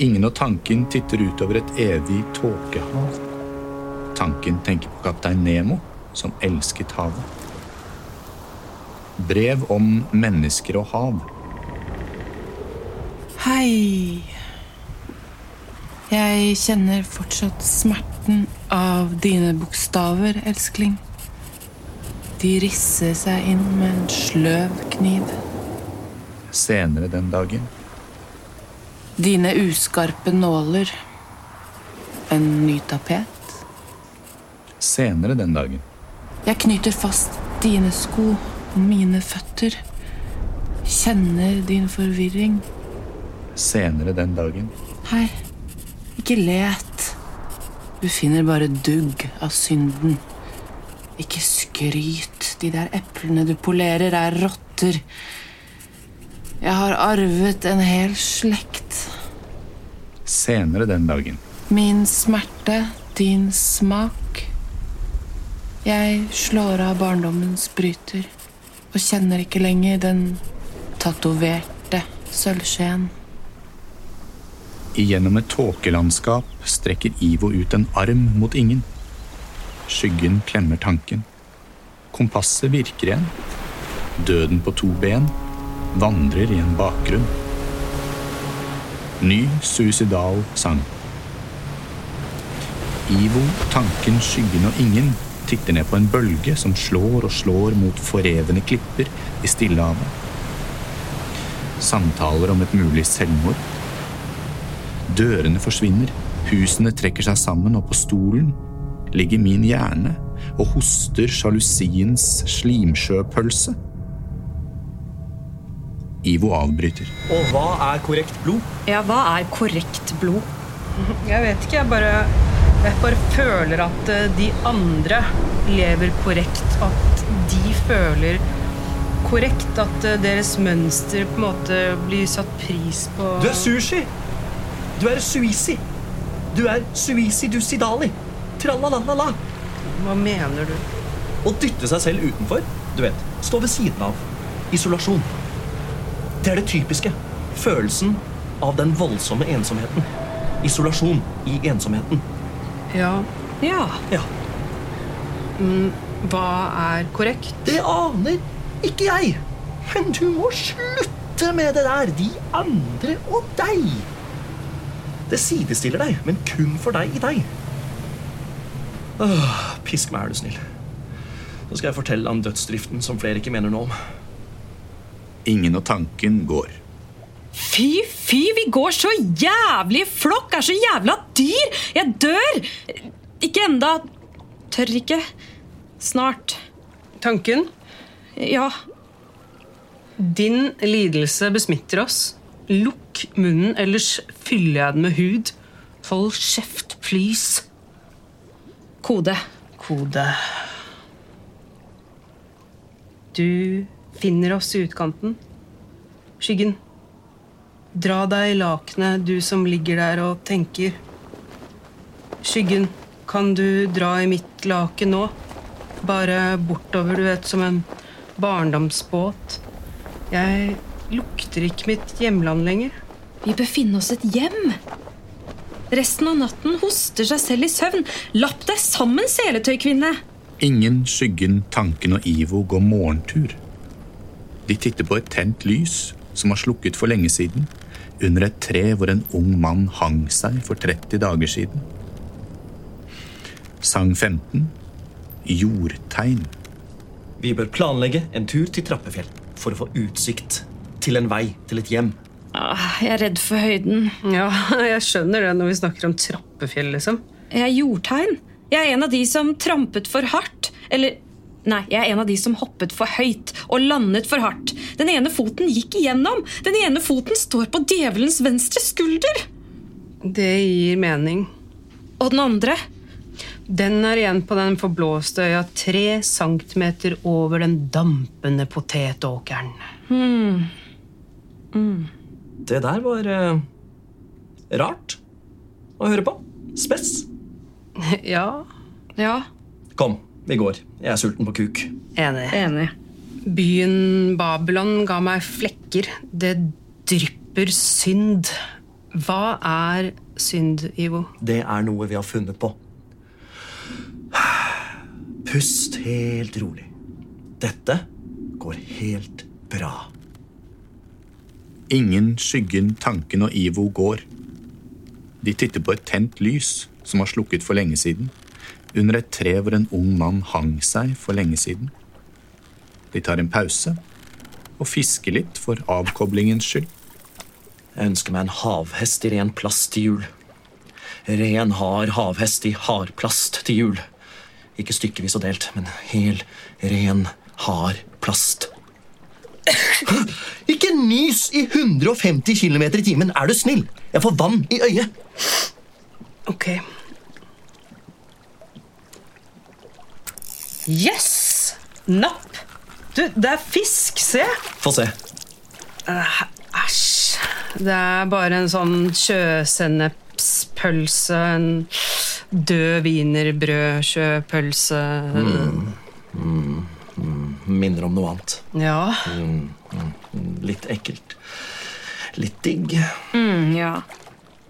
[SPEAKER 1] Ingen og tanken titter utover et evig tåkehav. Tanken tenker på kaptein Nemo, som elsket havet. Brev om mennesker og hav.
[SPEAKER 3] Hei. Jeg kjenner fortsatt smerten av dine bokstaver, elskling. De risser seg inn med en sløv kniv.
[SPEAKER 1] Senere den dagen.
[SPEAKER 3] Dine uskarpe nåler. En ny tapet.
[SPEAKER 1] Senere den dagen.
[SPEAKER 3] Jeg knyter fast dine sko og mine føtter. Kjenner din forvirring.
[SPEAKER 1] Senere den dagen.
[SPEAKER 3] Hei, ikke let. Du finner bare dugg av synden. Ikke skryt. De der eplene du polerer, er rotter. Jeg har arvet en hel slekt.
[SPEAKER 1] Senere den dagen.
[SPEAKER 3] Min smerte, din smak. Jeg slår av barndommens bryter og kjenner ikke lenger den tatoverte sølvskjeen.
[SPEAKER 1] Igjennom et tåkelandskap strekker Ivo ut en arm mot ingen. Skyggen klemmer tanken. Kompasset virker igjen. Døden på to ben vandrer i en bakgrunn. Ny suicidal sang. Ivo, tanken, skyggen og ingen titter ned på en bølge som slår og slår mot forrevne klipper i Stillehavet. Samtaler om et mulig selvmord. Dørene forsvinner, husene trekker seg sammen, og på stolen ligger min hjerne og hoster sjalusiens slimsjøpølse. Ivo avbryter.
[SPEAKER 5] Og hva er korrekt blod?
[SPEAKER 6] Ja, hva er korrekt blod?
[SPEAKER 4] Jeg vet ikke, jeg bare Jeg bare føler at eh, de andre lever korrekt. At de føler korrekt. At eh, deres mønster på en måte blir satt pris på.
[SPEAKER 5] Du er sushi! Du er suisi! Du er suisi dusidali! Tralalala!
[SPEAKER 4] Hva mener du?
[SPEAKER 5] Å dytte seg selv utenfor. Du vet, stå ved siden av. Isolasjon. Det er det typiske. Følelsen av den voldsomme ensomheten. Isolasjon i ensomheten.
[SPEAKER 4] Ja,
[SPEAKER 6] Ja.
[SPEAKER 5] Ja,
[SPEAKER 4] hva er korrekt?
[SPEAKER 5] Det aner ikke jeg. Men du må slutte med det der. De andre og deg. Det sidestiller deg, men kun for deg i deg. Åh, pisk meg, er du snill. Så skal jeg fortelle om dødsdriften som flere ikke mener noe om.
[SPEAKER 1] Ingen og tanken går.
[SPEAKER 6] Fy, fy, vi går så jævlig i flokk, er så jævla dyr! Jeg dør! Ikke enda. Tør ikke. Snart.
[SPEAKER 4] Tanken?
[SPEAKER 6] Ja.
[SPEAKER 4] Din lidelse besmitter oss. Lukk munnen, ellers fyller jeg den med hud. Hold kjeft, please.
[SPEAKER 6] Kode.
[SPEAKER 4] Kode. Du finner oss i utkanten. Skyggen. Dra deg i lakenet, du som ligger der og tenker. Skyggen, kan du dra i mitt laken nå? Bare bortover, du vet, som en barndomsbåt. Jeg lukter ikke mitt hjemland lenger.
[SPEAKER 6] Vi bør finne oss et hjem. Resten av natten hoster seg selv i søvn. Lapp deg sammen, seletøykvinne!
[SPEAKER 1] Ingen, skyggen, tanken og Ivo går morgentur. De titter på et tent lys som var slukket for lenge siden, under et tre hvor en ung mann hang seg for 30 dager siden. Sang 15 Jordtegn.
[SPEAKER 5] Vi bør planlegge en tur til Trappefjell for å få utsikt til en vei til et hjem.
[SPEAKER 6] Ah, Jeg er redd for høyden.
[SPEAKER 4] Ja, jeg skjønner det når vi snakker om trappefjell, liksom.
[SPEAKER 6] Jeg er jordtegn. Jeg er en av de som trampet for hardt. Eller Nei, jeg er en av de som hoppet for høyt og landet for hardt. Den ene foten gikk igjennom. Den ene foten står på djevelens venstre skulder.
[SPEAKER 4] Det gir mening.
[SPEAKER 6] Og den andre
[SPEAKER 4] Den er igjen på den forblåste øya tre centimeter over den dampende potetåkeren.
[SPEAKER 5] Det der var eh, rart å høre på. Spess.
[SPEAKER 4] Ja,
[SPEAKER 6] Ja,
[SPEAKER 5] Kom, vi går. Jeg er sulten på kuk.
[SPEAKER 4] enig.
[SPEAKER 6] enig.
[SPEAKER 4] Byen Babylon ga meg flekker. Det drypper synd. Hva er synd, Ivo?
[SPEAKER 5] Det er noe vi har funnet på. Pust helt rolig. Dette går helt bra.
[SPEAKER 1] Ingen, skyggen, tanken og Ivo går. De titter på et tent lys som var slukket for lenge siden, under et tre hvor en ung mann hang seg for lenge siden. De tar en pause og fisker litt for avkoblingens skyld.
[SPEAKER 5] Jeg ønsker meg en havhest i ren plast til jul. Ren, hard havhest i hardplast til jul. Ikke stykkevis og delt, men hel, ren, hard plast. Ikke nys i 150 km i timen, er du snill! Jeg får vann i øyet.
[SPEAKER 4] Ok. Yes! Napp! Du, det er fisk, se!
[SPEAKER 5] Få se.
[SPEAKER 4] Æsj. Det er bare en sånn sjøsennepspølse. En død wienerbrødkjøpølse.
[SPEAKER 5] Minner om noe annet.
[SPEAKER 4] Ja.
[SPEAKER 5] Litt ekkelt. Litt digg.
[SPEAKER 6] Mm, ja.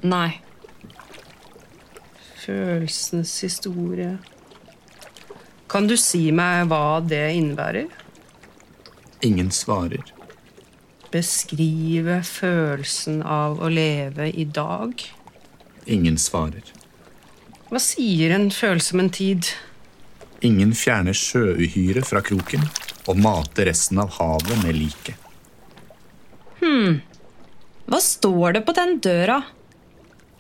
[SPEAKER 6] Nei.
[SPEAKER 4] Følelsenes historie. Kan du si meg hva det innebærer?
[SPEAKER 1] Ingen svarer.
[SPEAKER 4] Beskrive følelsen av å leve i dag.
[SPEAKER 1] Ingen svarer.
[SPEAKER 4] Hva sier en følelse om en tid?
[SPEAKER 1] Ingen fjerner sjøuhyret fra kroken og mate resten av havet med liket.
[SPEAKER 6] Hva står det på den døra?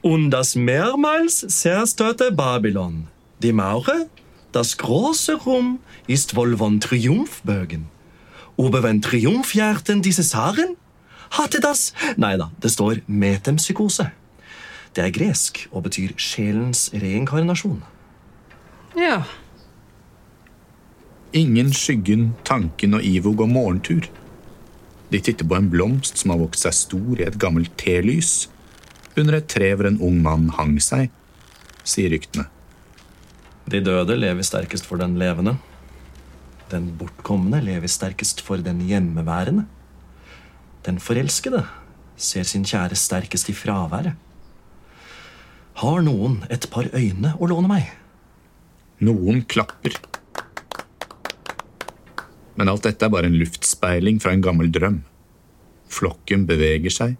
[SPEAKER 5] Undas das mehrmals zerstörte Babylon. Die Maure, das große Rum, ist wohl von Triumphbögen. triumfhjerten wenn Triumphhjerten diese Saren hatte das Nei da, det står metempsykose. Det er gresk og betyr sjelens reinkarnasjon.
[SPEAKER 4] Ja.
[SPEAKER 1] Ingen, skyggen, tanken og Ivo går morgentur. De titter på en blomst som har vokst seg stor i et gammelt telys, under et tre hvor en ung mann hang seg, sier ryktene.
[SPEAKER 5] De døde lever sterkest for den levende. Den bortkomne lever sterkest for den hjemmeværende. Den forelskede ser sin kjære sterkest i fraværet. Har noen et par øyne å låne meg?
[SPEAKER 1] Noen klapper. Men alt dette er bare en luftspeiling fra en gammel drøm. Flokken beveger seg.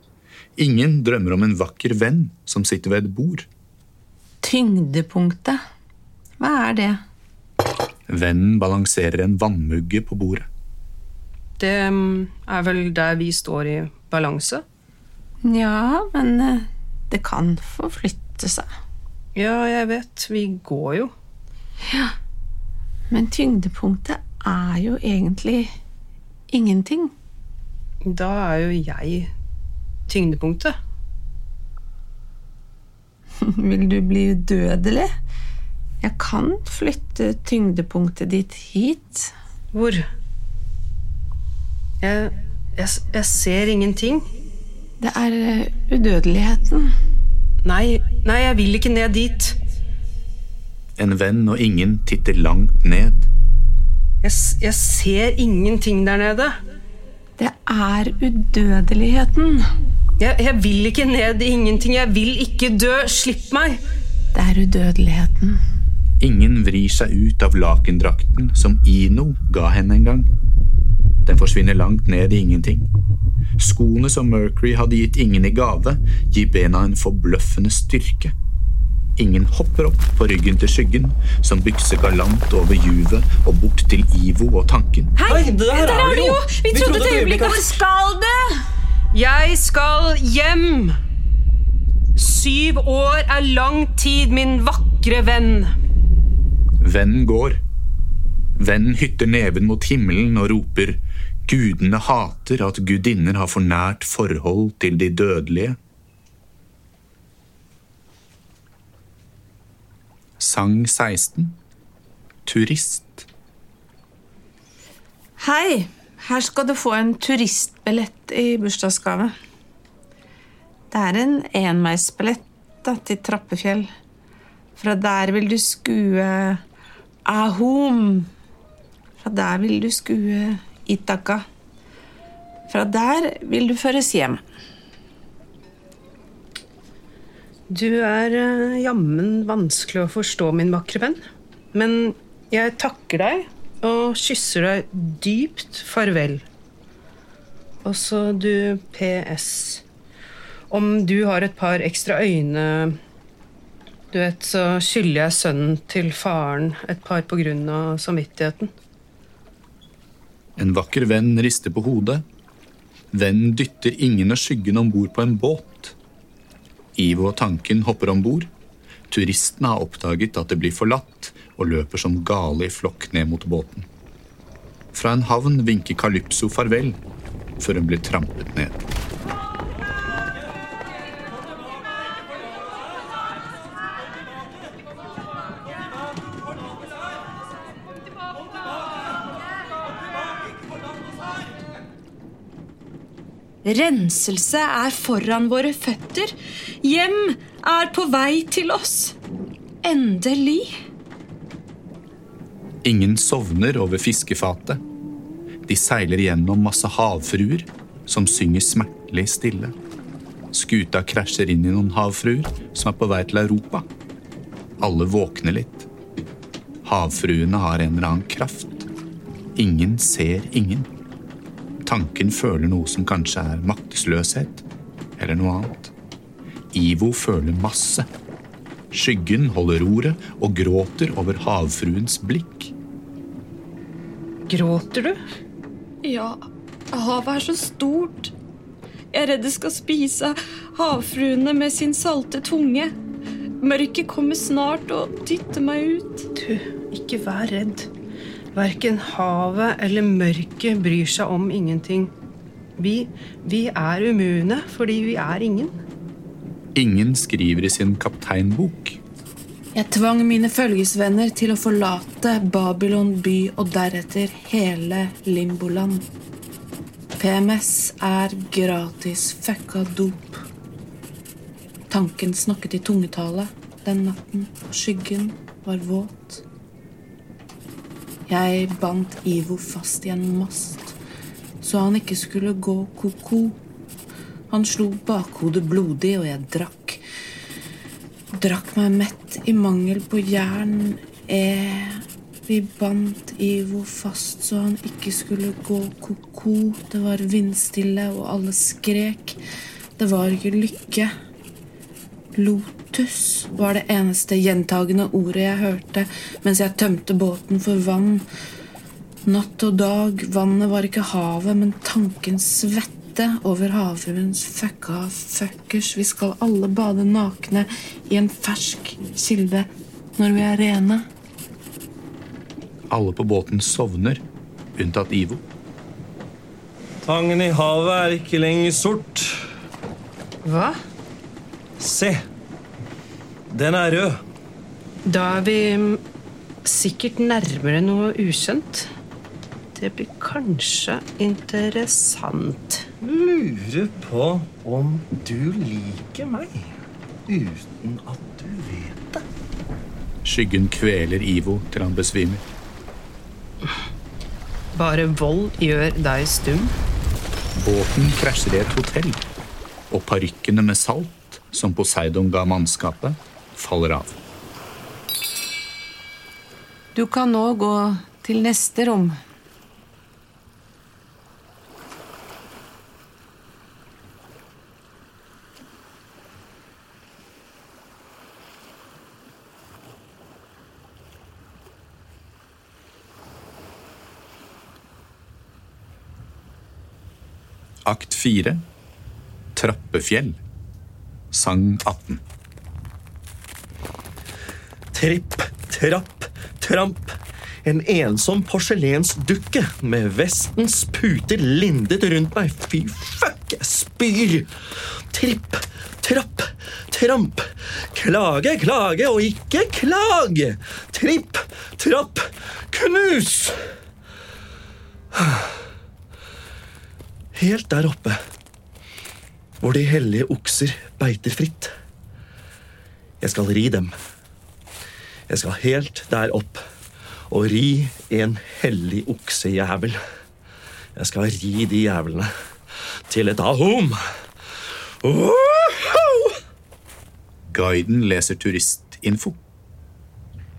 [SPEAKER 1] Ingen drømmer om en vakker venn som sitter ved et bord.
[SPEAKER 3] Tyngdepunktet. Hva er det?
[SPEAKER 1] Vennen balanserer en vannmugge på bordet.
[SPEAKER 4] Det mm, er vel der vi står i balanse?
[SPEAKER 3] Ja, men eh, det kan forflytte seg.
[SPEAKER 4] Ja, jeg vet. Vi går jo. Ja.
[SPEAKER 3] Men tyngdepunktet er jo egentlig ingenting.
[SPEAKER 4] Da er jo jeg tyngdepunktet.
[SPEAKER 3] Vil du bli udødelig? Jeg kan flytte tyngdepunktet ditt hit.
[SPEAKER 4] Hvor? Jeg, jeg, jeg ser ingenting.
[SPEAKER 3] Det er eh, udødeligheten.
[SPEAKER 4] Nei, nei, jeg vil ikke ned dit.
[SPEAKER 1] En venn og ingen titter langt ned.
[SPEAKER 4] Jeg, jeg ser ingenting der nede.
[SPEAKER 3] Det er udødeligheten.
[SPEAKER 4] Jeg, jeg vil ikke ned i ingenting. Jeg vil ikke dø. Slipp meg.
[SPEAKER 3] Det er udødeligheten.
[SPEAKER 1] Ingen vrir seg ut av lakendrakten som Ino ga henne en gang. Den forsvinner langt ned i ingenting. Skoene som Mercury hadde gitt ingen i gave, gir bena en forbløffende styrke. Ingen hopper opp på ryggen til skyggen, som bykser galant over juvet og bort til Ivo og tanken.
[SPEAKER 5] Hei, der,
[SPEAKER 6] Der er du jo! Vi trodde et øyeblikk at
[SPEAKER 3] skal du?
[SPEAKER 4] Jeg skal hjem. Syv år er lang tid, min vakre venn.
[SPEAKER 1] Vennen går. Vennen hytter neven mot himmelen og roper Gudene hater at gudinner har for nært forhold til de dødelige. Sang 16 Turist
[SPEAKER 3] Hei, her skal du få en turistbillett i bursdagsgave. Det er en enveisbillett til Trappefjell. Fra der vil du skue Ahom. Fra der vil du skue Itaka. Fra der vil du føres hjem.
[SPEAKER 4] Du er eh, jammen vanskelig å forstå, min vakre venn. Men jeg takker deg og kysser deg dypt farvel. Og så du PS. Om du har et par ekstra øyne Du vet, så skylder jeg sønnen til faren et par på grunn av samvittigheten.
[SPEAKER 1] En vakker venn rister på hodet. Vennen dytter ingen av skyggen om bord på en båt. Ivo og tanken hopper om bord. Turistene har oppdaget at det blir forlatt, og løper som gale i flokk ned mot båten. Fra en havn vinker Calypso farvel, før hun blir trampet ned.
[SPEAKER 6] Renselse er foran våre føtter. Hjem er på vei til oss. Endelig.
[SPEAKER 1] Ingen sovner over fiskefatet. De seiler gjennom masse havfruer som synger smertelig stille. Skuta krasjer inn i noen havfruer som er på vei til Europa. Alle våkner litt. Havfruene har en eller annen kraft. Ingen ser ingen. Tanken føler noe som kanskje er maktesløshet, eller noe annet. Ivo føler masse. Skyggen holder roret og gråter over havfruens blikk.
[SPEAKER 4] Gråter du?
[SPEAKER 6] Ja, havet er så stort. Jeg er redd det skal spise havfruene med sin salte tunge. Mørket kommer snart og dytter meg ut.
[SPEAKER 4] Du, ikke vær redd. Verken havet eller mørket bryr seg om ingenting. Vi, vi er immune fordi vi er ingen.
[SPEAKER 1] Ingen skriver i sin kapteinbok.
[SPEAKER 3] Jeg tvang mine følgesvenner til å forlate Babylon by og deretter hele Limboland. PMS er gratis fucka dop. Tanken snakket i tungetale den natten, og skyggen var våt. Jeg bandt Ivo fast i en mast, så han ikke skulle gå ko-ko. Han slo bakhodet blodig, og jeg drakk
[SPEAKER 7] drakk meg mett i mangel på jern. Eh, vi bandt Ivo fast så han ikke skulle gå ko-ko. Det var vindstille, og alle skrek. Det var ikke lykke. Lotus var det eneste gjentagende ordet jeg hørte mens jeg tømte båten for vann. Natt og dag, vannet var ikke havet, men tankens svette over havfruens fucka fuckers. Vi skal alle bade nakne i en fersk kilde når vi er rene.
[SPEAKER 1] Alle på båten sovner, unntatt Ivo.
[SPEAKER 5] Tangen i havet er ikke lenger sort.
[SPEAKER 4] Hva?
[SPEAKER 5] Se! Den er rød.
[SPEAKER 4] Da er vi sikkert nærmere noe ukjent. Det blir kanskje interessant.
[SPEAKER 5] Lurer på om du liker meg uten at du vet det.
[SPEAKER 1] Skyggen kveler Ivo til han besvimer.
[SPEAKER 4] Bare vold gjør deg stum.
[SPEAKER 1] Båten krasjer i et hotell, og parykkene med salt, som Poseidon ga mannskapet, faller av.
[SPEAKER 3] Du kan nå gå til neste rom.
[SPEAKER 1] Akt 4 Trappefjell Sang 18
[SPEAKER 5] Tripp, trapp, tramp. En ensom porselensdukke med vestens puter lindet rundt meg. Fy fuck, jeg spyr! Tripp, trapp, tramp. Klage, klage og ikke klage. Tripp, trapp, knus! Helt der oppe, hvor de hellige okser beiter fritt. Jeg skal ri dem. Jeg skal helt der opp og ri en hellig oksejævel. Jeg skal ri de jævlene til et ahom. Woohoo!
[SPEAKER 1] Guiden leser turistinfo.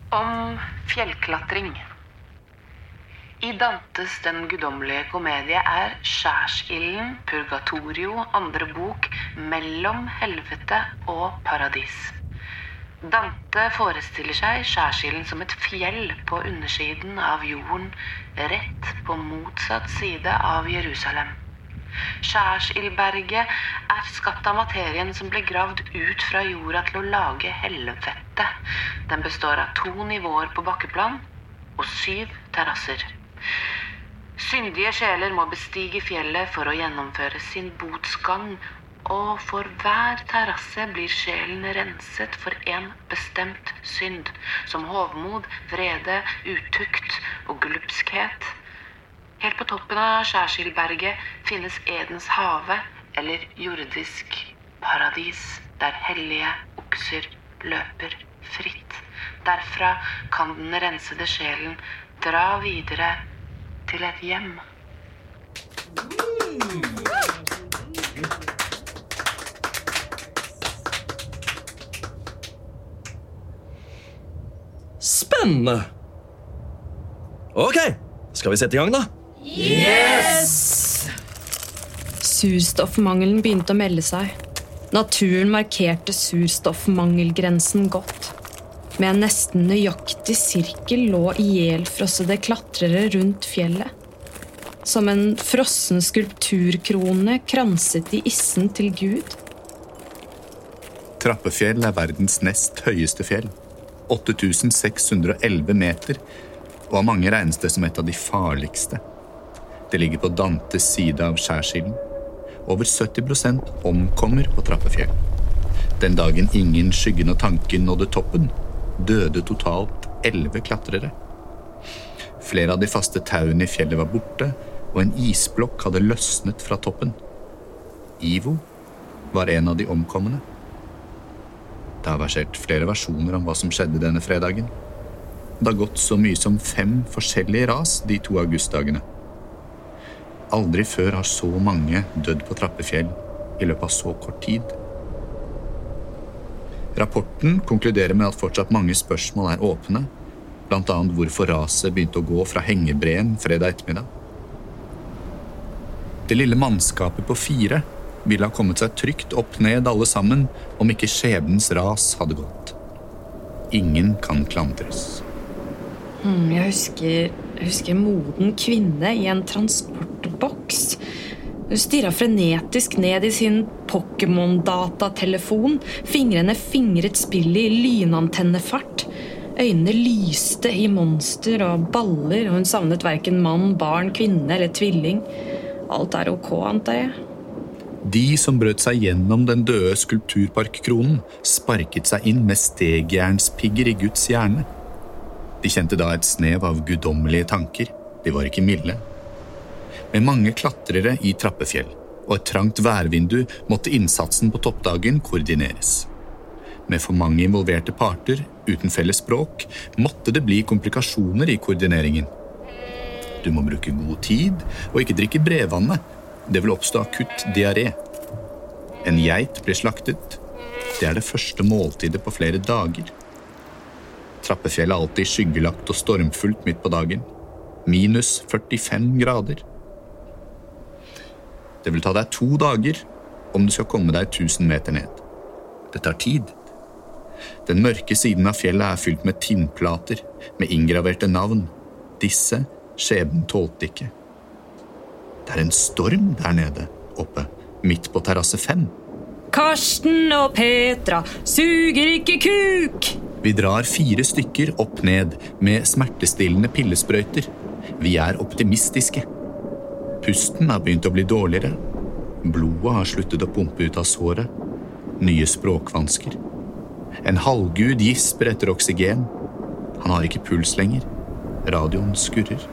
[SPEAKER 7] Om fjellklatring. I Dantes Den guddommelige komedie er skjærsilden Purgatorio andre bok mellom helvete og paradis. Dante forestiller seg skjærsilden som et fjell på undersiden av jorden, rett på motsatt side av Jerusalem. Skjærsildberget er skapt av materien som ble gravd ut fra jorda til å lage helvete. Den består av to nivåer på bakkeplan og syv terrasser. Syndige sjeler må bestige fjellet for å gjennomføre sin botsgang, og for hver terrasse blir sjelen renset for en bestemt synd, som hovmod, vrede, utukt og glupskhet. Helt på toppen av Skjærskildberget finnes Edens hage, eller jordisk paradis, der hellige okser løper fritt. Derfra kan den rensede sjelen dra videre til et hjem.
[SPEAKER 5] Spennende. Ok, skal vi sette i gang, da? Yes!
[SPEAKER 6] Surstoffmangelen begynte å melde seg. Naturen markerte surstoffmangelgrensen godt. Med en nesten nøyaktig sirkel lå ihjelfrossede klatrere rundt fjellet. Som en frossen skulpturkrone kranset de issen til Gud.
[SPEAKER 1] Trappefjell er verdens nest høyeste fjell. 8611 meter, og av mange regnes det som et av de farligste. Det ligger på Dantes side av skjærsilden. Over 70% omkommer på Trappefjell. Den dagen ingen skyggen og tanken nådde toppen, døde totalt elleve klatrere. Flere av de faste tauene i fjellet var borte, og en isblokk hadde løsnet fra toppen. Ivo var en av de omkomne. Det har versert flere versjoner om hva som skjedde denne fredagen. Det har gått så mye som fem forskjellige ras de to augustdagene. Aldri før har så mange dødd på Trappefjell i løpet av så kort tid. Rapporten konkluderer med at fortsatt mange spørsmål er åpne, bl.a. hvorfor raset begynte å gå fra hengebreen fredag ettermiddag. Det lille mannskapet på fire ville ha kommet seg trygt opp ned alle sammen om ikke skjebnens ras hadde gått. Ingen kan klandres.
[SPEAKER 6] Mm, Jeg husker, jeg husker moden kvinne i en transportboks. Hun stirra frenetisk ned i sin Pokémon-datatelefon. Fingrene fingret spillet i lynantennefart. Øynene lyste i monster og baller, og hun savnet verken mann, barn, kvinne eller tvilling. Alt er ok, antar jeg.
[SPEAKER 1] De som brøt seg gjennom den døde skulpturparkkronen, sparket seg inn med stegjernspigger i Guds hjerne. De kjente da et snev av guddommelige tanker. De var ikke milde. Med mange klatrere i Trappefjell og et trangt værvindu måtte innsatsen på toppdagen koordineres. Med for mange involverte parter uten felles språk måtte det bli komplikasjoner i koordineringen. Du må bruke god tid og ikke drikke brevvannet. Det vil oppstå akutt diaré. En geit blir slaktet. Det er det første måltidet på flere dager. Trappefjellet er alltid skyggelagt og stormfullt midt på dagen. Minus 45 grader. Det vil ta deg to dager om du skal komme deg 1000 meter ned. Det tar tid. Den mørke siden av fjellet er fylt med tinnplater med inngraverte navn. Disse skjebnen tålte ikke. Det er en storm der nede, oppe, midt på terrasse fem.
[SPEAKER 6] Karsten og Petra suger ikke kuk!
[SPEAKER 1] Vi drar fire stykker opp ned med smertestillende pillesprøyter. Vi er optimistiske. Pusten har begynt å bli dårligere. Blodet har sluttet å pumpe ut av såret. Nye språkvansker. En halvgud gisper etter oksygen. Han har ikke puls lenger. Radioen skurrer.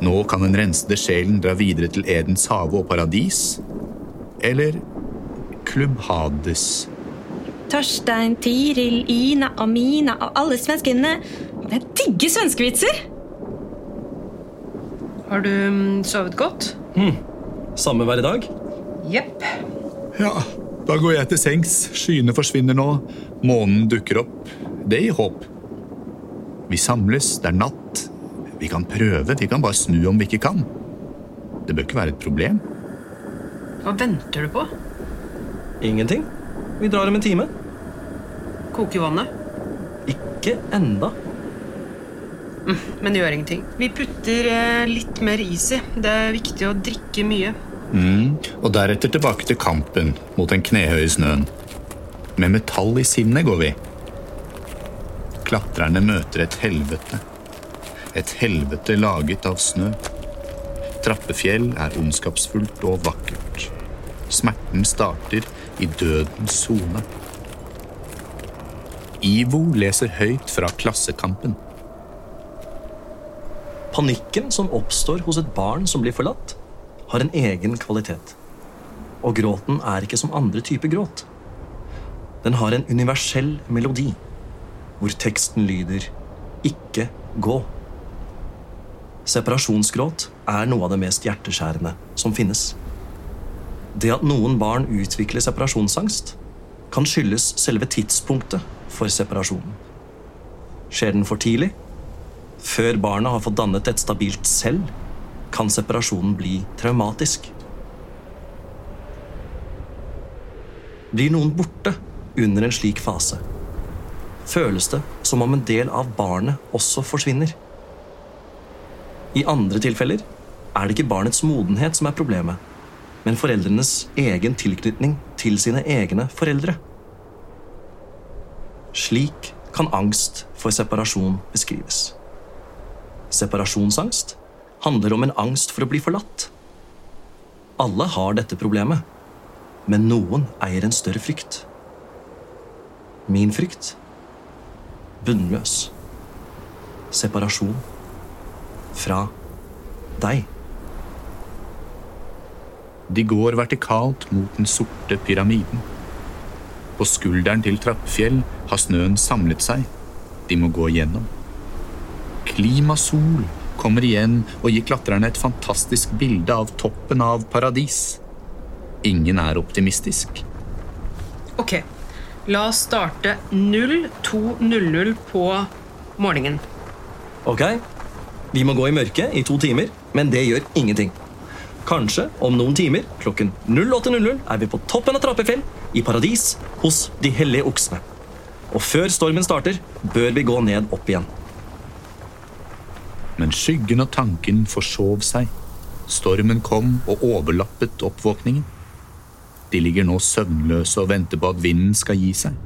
[SPEAKER 1] Nå kan den rensede sjelen dra videre til Edens hage og paradis. Eller Klubb Hades.
[SPEAKER 6] Torstein, Tiril, Ina og Mina og alle svenskene. Jeg digger svenskevitser!
[SPEAKER 4] Har du mm, sovet godt?
[SPEAKER 5] Samme hver dag?
[SPEAKER 4] Jepp.
[SPEAKER 1] Ja, da går jeg til sengs. Skyene forsvinner nå. Månen dukker opp. Det gir håp. Vi samles, det er natt. Vi kan prøve, vi kan bare snu om vi ikke kan. Det bør ikke være et problem.
[SPEAKER 4] Hva venter du på?
[SPEAKER 5] Ingenting. Vi drar om en time.
[SPEAKER 4] Koke vannet?
[SPEAKER 5] Ikke enda.
[SPEAKER 4] Men det gjør ingenting. Vi putter eh, litt mer is i. Det er viktig å drikke mye.
[SPEAKER 1] Mm, og deretter tilbake til kampen mot den knehøye snøen. Med metall i sinnet går vi. Klatrerne møter et helvete. Et helvete laget av snø. Trappefjell er ondskapsfullt og vakkert. Smerten starter i dødens sone. Ivo leser høyt fra Klassekampen.
[SPEAKER 5] Panikken som oppstår hos et barn som blir forlatt, har en egen kvalitet. Og gråten er ikke som andre typer gråt. Den har en universell melodi, hvor teksten lyder 'ikke gå'. Separasjonsgråt er noe av det mest hjerteskjærende som finnes. Det at noen barn utvikler separasjonsangst, kan skyldes selve tidspunktet for separasjonen. Skjer den for tidlig, før barnet har fått dannet et stabilt selv, kan separasjonen bli traumatisk. Blir noen borte under en slik fase, føles det som om en del av barnet også forsvinner. I andre tilfeller er det ikke barnets modenhet som er problemet, men foreldrenes egen tilknytning til sine egne foreldre. Slik kan angst for separasjon beskrives. Separasjonsangst handler om en angst for å bli forlatt. Alle har dette problemet, men noen eier en større frykt. Min frykt bunnløs. Separasjon fra deg.
[SPEAKER 1] De går vertikalt mot den sorte pyramiden. På skulderen til Trappfjell har snøen samlet seg. De må gå igjennom. Klimasol kommer igjen og gir klatrerne et fantastisk bilde av toppen av paradis. Ingen er optimistisk.
[SPEAKER 4] Ok, La oss starte 02.00 på morgenen.
[SPEAKER 5] Ok? Vi må gå i mørket i to timer, men det gjør ingenting. Kanskje om noen timer klokken 08.00 er vi på toppen av Trappefjell i paradis hos de hellige oksene. Og før stormen starter, bør vi gå ned opp igjen.
[SPEAKER 1] Men skyggen og tanken forsov seg. Stormen kom og overlappet oppvåkningen. De ligger nå søvnløse og venter på at vinden skal gi seg.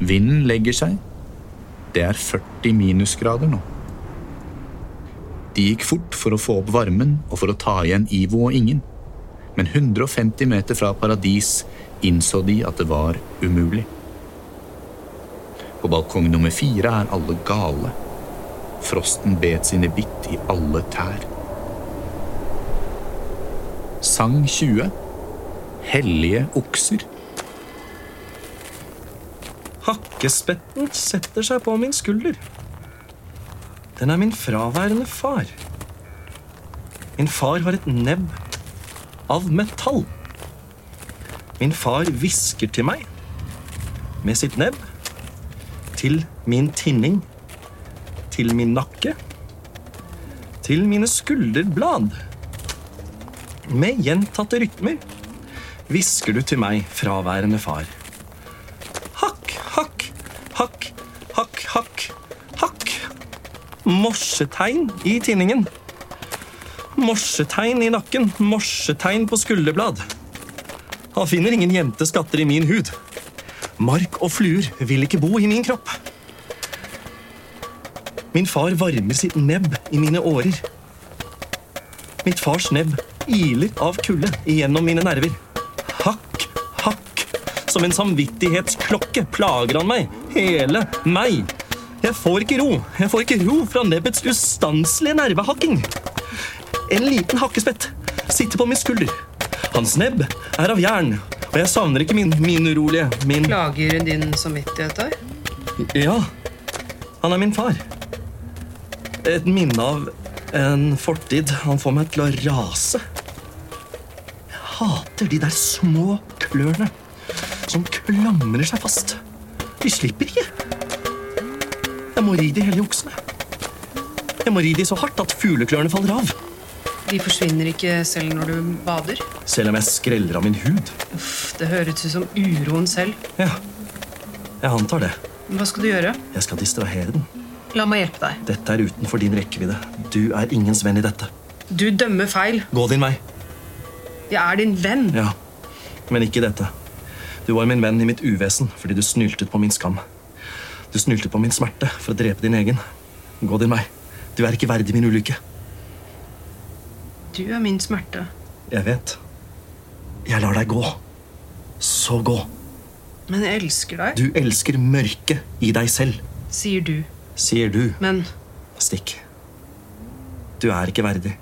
[SPEAKER 1] Vinden legger seg. Det er 40 minusgrader nå. De gikk fort for å få opp varmen og for å ta igjen Ivo og Ingen. Men 150 meter fra paradis innså de at det var umulig. På balkong nummer fire er alle gale. Frosten bet sine bitt i alle tær. Sang 20 Hellige okser.
[SPEAKER 5] Hakkespetten setter seg på min skulder. Den er min fraværende far. Min far har et nebb av metall. Min far hvisker til meg med sitt nebb til min tinning, til min nakke, til mine skulderblad. Med gjentatte rytmer hvisker du til meg, fraværende far. Hakk, hakk, hakk, hakk, hakk, hakk. Morsetegn i tinningen. Morsetegn i nakken, morsetegn på skulderblad. Han finner ingen gjemte skatter i min hud. Mark og fluer vil ikke bo i min kropp. Min far varmer sitt nebb i mine årer. Mitt fars nebb iler av kulde igjennom mine nerver. Hakk, hakk. Som en samvittighetsklokke plager han meg. Hele meg. Jeg får ikke ro. Jeg får ikke ro fra nebbets ustanselige nervehakking. En liten hakkespett sitter på min skulder. Hans nebb er av jern, og jeg savner ikke min, min urolige, min
[SPEAKER 4] Plager din samvittighet da?
[SPEAKER 5] Ja, han er min far. Et minne av en fortid. Han får meg til å rase. Jeg hater de der små klørne som klamrer seg fast. De slipper ikke. Jeg må ri de hele juksene. Jeg må ri de så hardt at fugleklørne faller av.
[SPEAKER 4] De forsvinner ikke selv når du bader.
[SPEAKER 5] Selv om jeg skreller av min hud.
[SPEAKER 4] Uff, det høres ut som uroen selv.
[SPEAKER 5] Ja, jeg antar det.
[SPEAKER 4] Hva skal du gjøre?
[SPEAKER 5] Jeg skal distrahere den.
[SPEAKER 4] La meg hjelpe deg.
[SPEAKER 5] Dette er utenfor din rekkevidde. Du er ingens venn i dette.
[SPEAKER 4] Du dømmer feil.
[SPEAKER 5] Gå din vei.
[SPEAKER 4] Jeg er din venn.
[SPEAKER 5] Ja, men ikke dette. Du var min venn i mitt uvesen fordi du snyltet på min skam. Du snyltet på min smerte for å drepe din egen. Gå din vei. Du er ikke verdig min ulykke.
[SPEAKER 4] Du er min smerte.
[SPEAKER 5] Jeg vet. Jeg lar deg gå. Så gå.
[SPEAKER 4] Men jeg elsker deg,
[SPEAKER 5] Du elsker mørket i deg selv,
[SPEAKER 4] sier du.
[SPEAKER 5] Sier du.
[SPEAKER 4] Men
[SPEAKER 5] Stikk. Du er ikke verdig.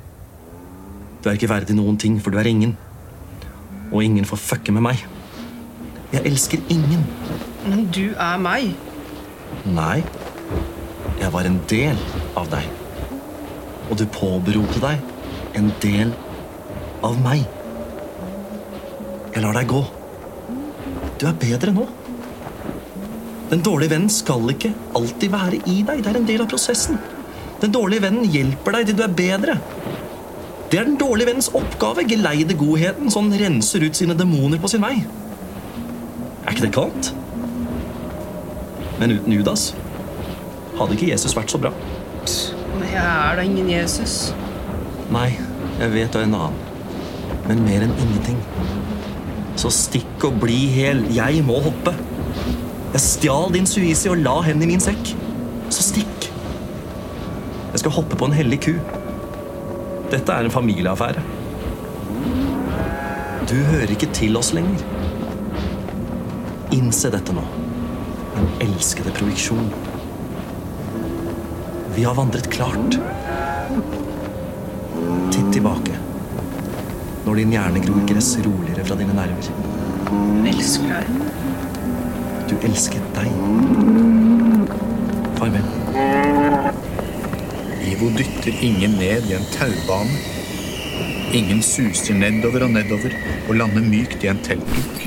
[SPEAKER 5] Du er ikke verdig noen ting, for du er ingen. Og ingen får fucke med meg. Jeg elsker ingen.
[SPEAKER 4] Men du er meg.
[SPEAKER 5] Nei. Jeg var en del av deg. Og du påberopte deg en del av meg. Jeg lar deg gå. Du er bedre nå. Den dårlige vennen skal ikke alltid være i deg. Det er en del av prosessen. Den dårlige vennen hjelper deg til du er bedre. Det er den dårlige vennens oppgave. Geleide godheten så han renser ut sine demoner på sin vei. Er ikke det kaldt? Men uten Judas hadde ikke Jesus vært så bra.
[SPEAKER 4] Men jeg er da ingen Jesus.
[SPEAKER 5] Nei, jeg vet du er en annen. Men mer enn ingenting. Så stikk og bli hel. Jeg må hoppe. Jeg stjal din suisi og la henne i min sekk. Så stikk. Jeg skal hoppe på en hellig ku. Dette er en familieaffære. Du hører ikke til oss lenger. Innse dette nå. den elskede projeksjon. Vi har vandret klart. Titt tilbake. Når din hjerne gror gress roligere fra dine nerver.
[SPEAKER 4] Elsker deg.
[SPEAKER 5] Du elsket deg. Farvel.
[SPEAKER 1] Ivo dytter ingen ned i en taubane. Ingen suser nedover og nedover og lander mykt i en teltduk.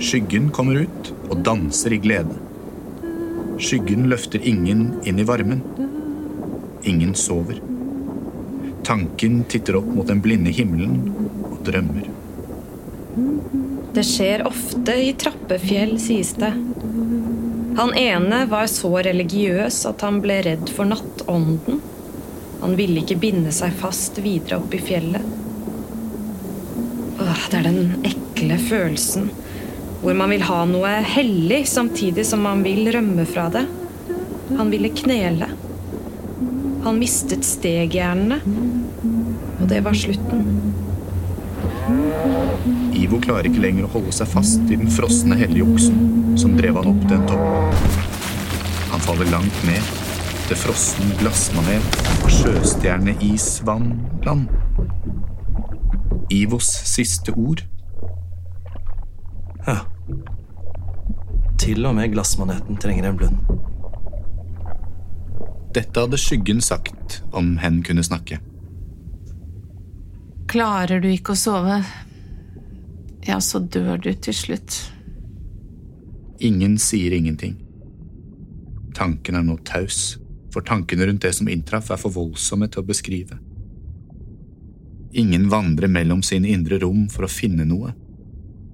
[SPEAKER 1] Skyggen kommer ut og danser i glede. Skyggen løfter ingen inn i varmen. Ingen sover. Tanken titter opp mot den blinde himmelen og drømmer.
[SPEAKER 6] Det skjer ofte i Trappefjell, sies det. Han ene var så religiøs at han ble redd for nattånden. Han ville ikke binde seg fast videre opp i fjellet. Åh, det er den ekle følelsen hvor man vil ha noe hellig samtidig som man vil rømme fra det. Han ville knele. Han mistet stegjernene, og det var slutten.
[SPEAKER 1] Ivo klarer ikke lenger å holde seg fast i den frosne hellige oksen som drev han opp til en topp. Han faller langt ned til frossen glassmanet og sjøstjerneisvannland. vann. Ivos siste ord
[SPEAKER 5] Ja. Til og med glassmaneten trenger en blund.
[SPEAKER 1] Dette hadde skyggen sagt om hen kunne snakke.
[SPEAKER 3] Klarer du ikke å sove, ja, så dør du til slutt.
[SPEAKER 1] Ingen sier ingenting. Tanken er nå taus, for tankene rundt det som inntraff, er for voldsomme til å beskrive. Ingen vandrer mellom sine indre rom for å finne noe.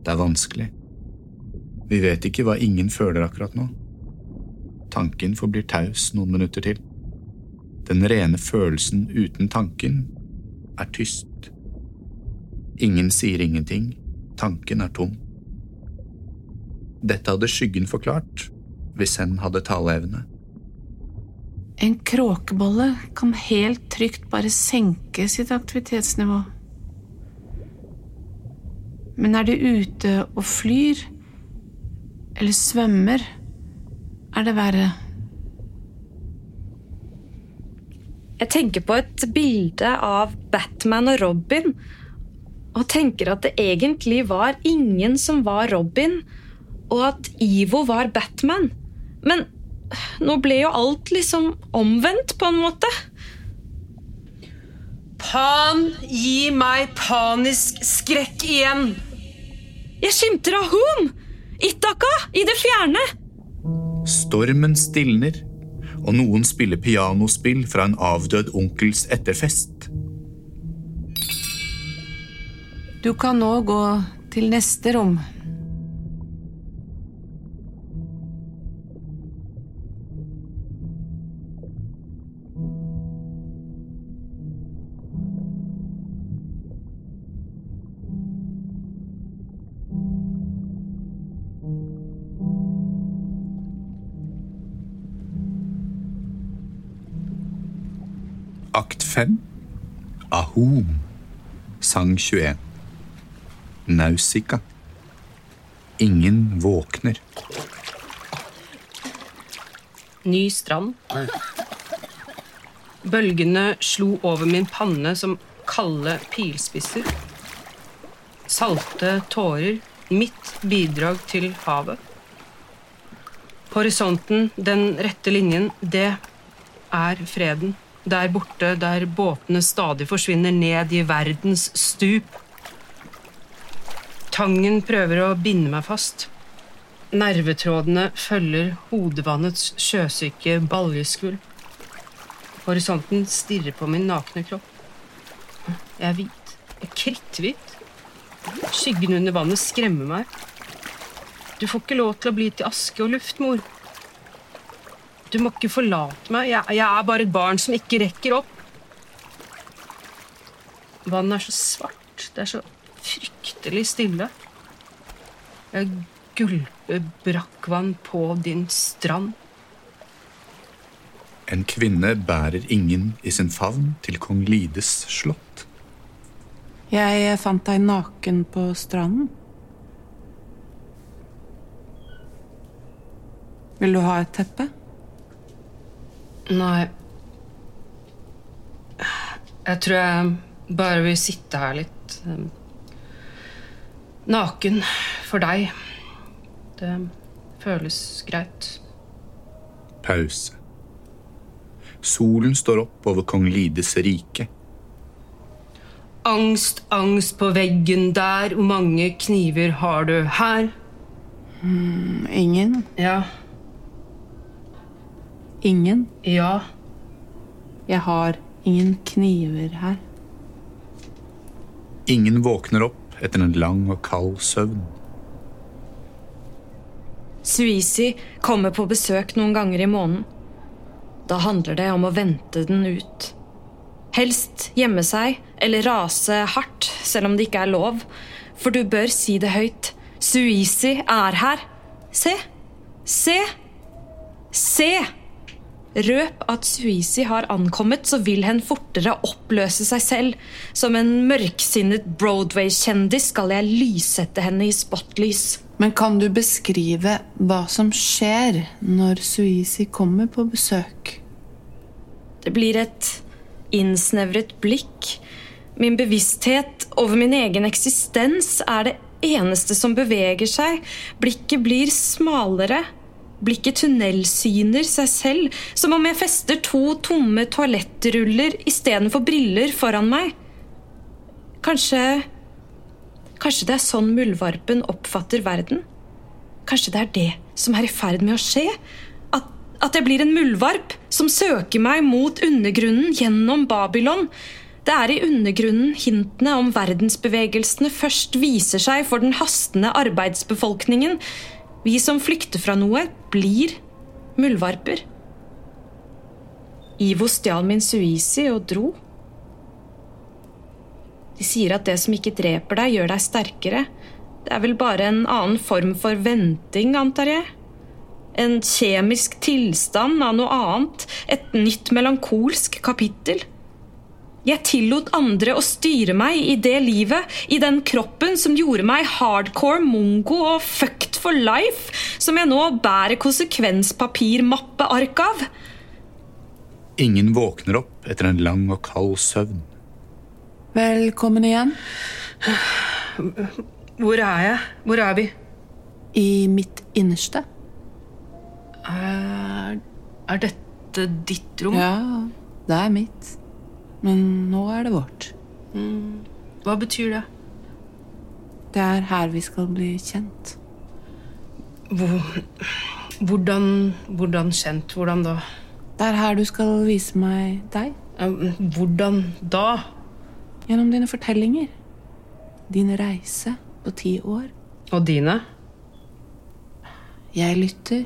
[SPEAKER 1] Det er vanskelig. Vi vet ikke hva ingen føler akkurat nå. Tanken forblir taus noen minutter til. Den rene følelsen uten tanken er tyst. Ingen sier ingenting, tanken er tom. Dette hadde skyggen forklart, hvis hen hadde taleevne.
[SPEAKER 3] En kråkebolle kan helt trygt bare senke sitt aktivitetsnivå. Men er du ute og flyr, eller svømmer, er det verre.
[SPEAKER 6] Jeg tenker på et bilde av Batman og Robin, og tenker at det egentlig var ingen som var Robin, og at Ivo var Batman. Men nå ble jo alt liksom omvendt, på en måte.
[SPEAKER 4] Pan, gi meg panisk skrekk igjen!
[SPEAKER 6] Jeg skimter Ahum! Itaka! I det fjerne!
[SPEAKER 1] Stormen stilner, og noen spiller pianospill fra en avdød onkels etterfest.
[SPEAKER 3] Du kan nå gå til neste rom.
[SPEAKER 1] Akt 5 Ahom. Sang 21 Nausika Ingen våkner.
[SPEAKER 4] Ny strand. Bølgene slo over min panne som kalde pilspisser. Salte tårer. Mitt bidrag til havet. Horisonten, den rette linjen, det er freden. Der borte, der båtene stadig forsvinner ned i verdens stup. Tangen prøver å binde meg fast. Nervetrådene følger hodevannets sjøsyke baljeskvulp. Horisonten stirrer på min nakne kropp. Jeg er hvit. Jeg er kritthvit. Skyggen under vannet skremmer meg. Du får ikke lov til å bli til aske og luft, mor. Du må ikke forlate meg. Jeg, jeg er bare et barn som ikke rekker opp. Vannet er så svart. Det er så fryktelig stille. Jeg gulper brakkvann på din strand.
[SPEAKER 1] En kvinne bærer ingen i sin favn til kong Lides slott.
[SPEAKER 3] Jeg fant deg naken på stranden. Vil du ha et teppe?
[SPEAKER 4] Nei Jeg tror jeg bare vil sitte her litt eh, naken for deg. Det føles greit.
[SPEAKER 1] Pause. Solen står opp over kong Lides rike.
[SPEAKER 4] Angst, angst på veggen der, hvor mange kniver har du her?
[SPEAKER 3] Ingen.
[SPEAKER 4] Ja.
[SPEAKER 3] Ingen.
[SPEAKER 4] Ja.
[SPEAKER 3] Jeg har ingen kniver her.
[SPEAKER 1] Ingen våkner opp etter en lang og kald søvn.
[SPEAKER 6] Suisi kommer på besøk noen ganger i måneden. Da handler det om å vente den ut. Helst gjemme seg eller rase hardt, selv om det ikke er lov. For du bør si det høyt. Suisi er her. Se! Se! Se! Røp at Suisi har ankommet, så vil hen fortere oppløse seg selv. Som en mørksinnet Broadway-kjendis skal jeg lyssette henne i spotlys.
[SPEAKER 3] Men kan du beskrive hva som skjer når Suisi kommer på besøk?
[SPEAKER 6] Det blir et innsnevret blikk. Min bevissthet over min egen eksistens er det eneste som beveger seg. Blikket blir smalere. Blikket tunnelsyner seg selv, som om jeg fester to tomme toalettruller istedenfor briller foran meg. Kanskje Kanskje det er sånn muldvarpen oppfatter verden? Kanskje det er det som er i ferd med å skje? At, at jeg blir en muldvarp som søker meg mot undergrunnen gjennom Babylon? Det er i undergrunnen hintene om verdensbevegelsene først viser seg for den hastende arbeidsbefolkningen. Vi som flykter fra noe, blir muldvarper. Ivo stjal min suisi og dro. De sier at det som ikke dreper deg, gjør deg sterkere. Det er vel bare en annen form for venting, antar jeg. En kjemisk tilstand av noe annet. Et nytt melankolsk kapittel. Jeg tillot andre å styre meg i det livet, i den kroppen som gjorde meg hardcore mongo og fucked for life, som jeg nå bærer konsekvenspapirmappeark av.
[SPEAKER 1] Ingen våkner opp etter en lang og kald søvn.
[SPEAKER 3] Velkommen igjen.
[SPEAKER 4] Hvor er jeg? Hvor er vi?
[SPEAKER 3] I mitt innerste.
[SPEAKER 4] Er, er dette ditt rom?
[SPEAKER 3] Ja, det er mitt. Men nå er det vårt.
[SPEAKER 4] Hva betyr det?
[SPEAKER 3] Det er her vi skal bli kjent.
[SPEAKER 4] Hvor, hvordan, hvordan kjent? Hvordan da?
[SPEAKER 3] Det er her du skal vise meg deg.
[SPEAKER 4] Hvordan da?
[SPEAKER 3] Gjennom dine fortellinger. Din reise på ti år.
[SPEAKER 4] Og dine?
[SPEAKER 3] Jeg lytter,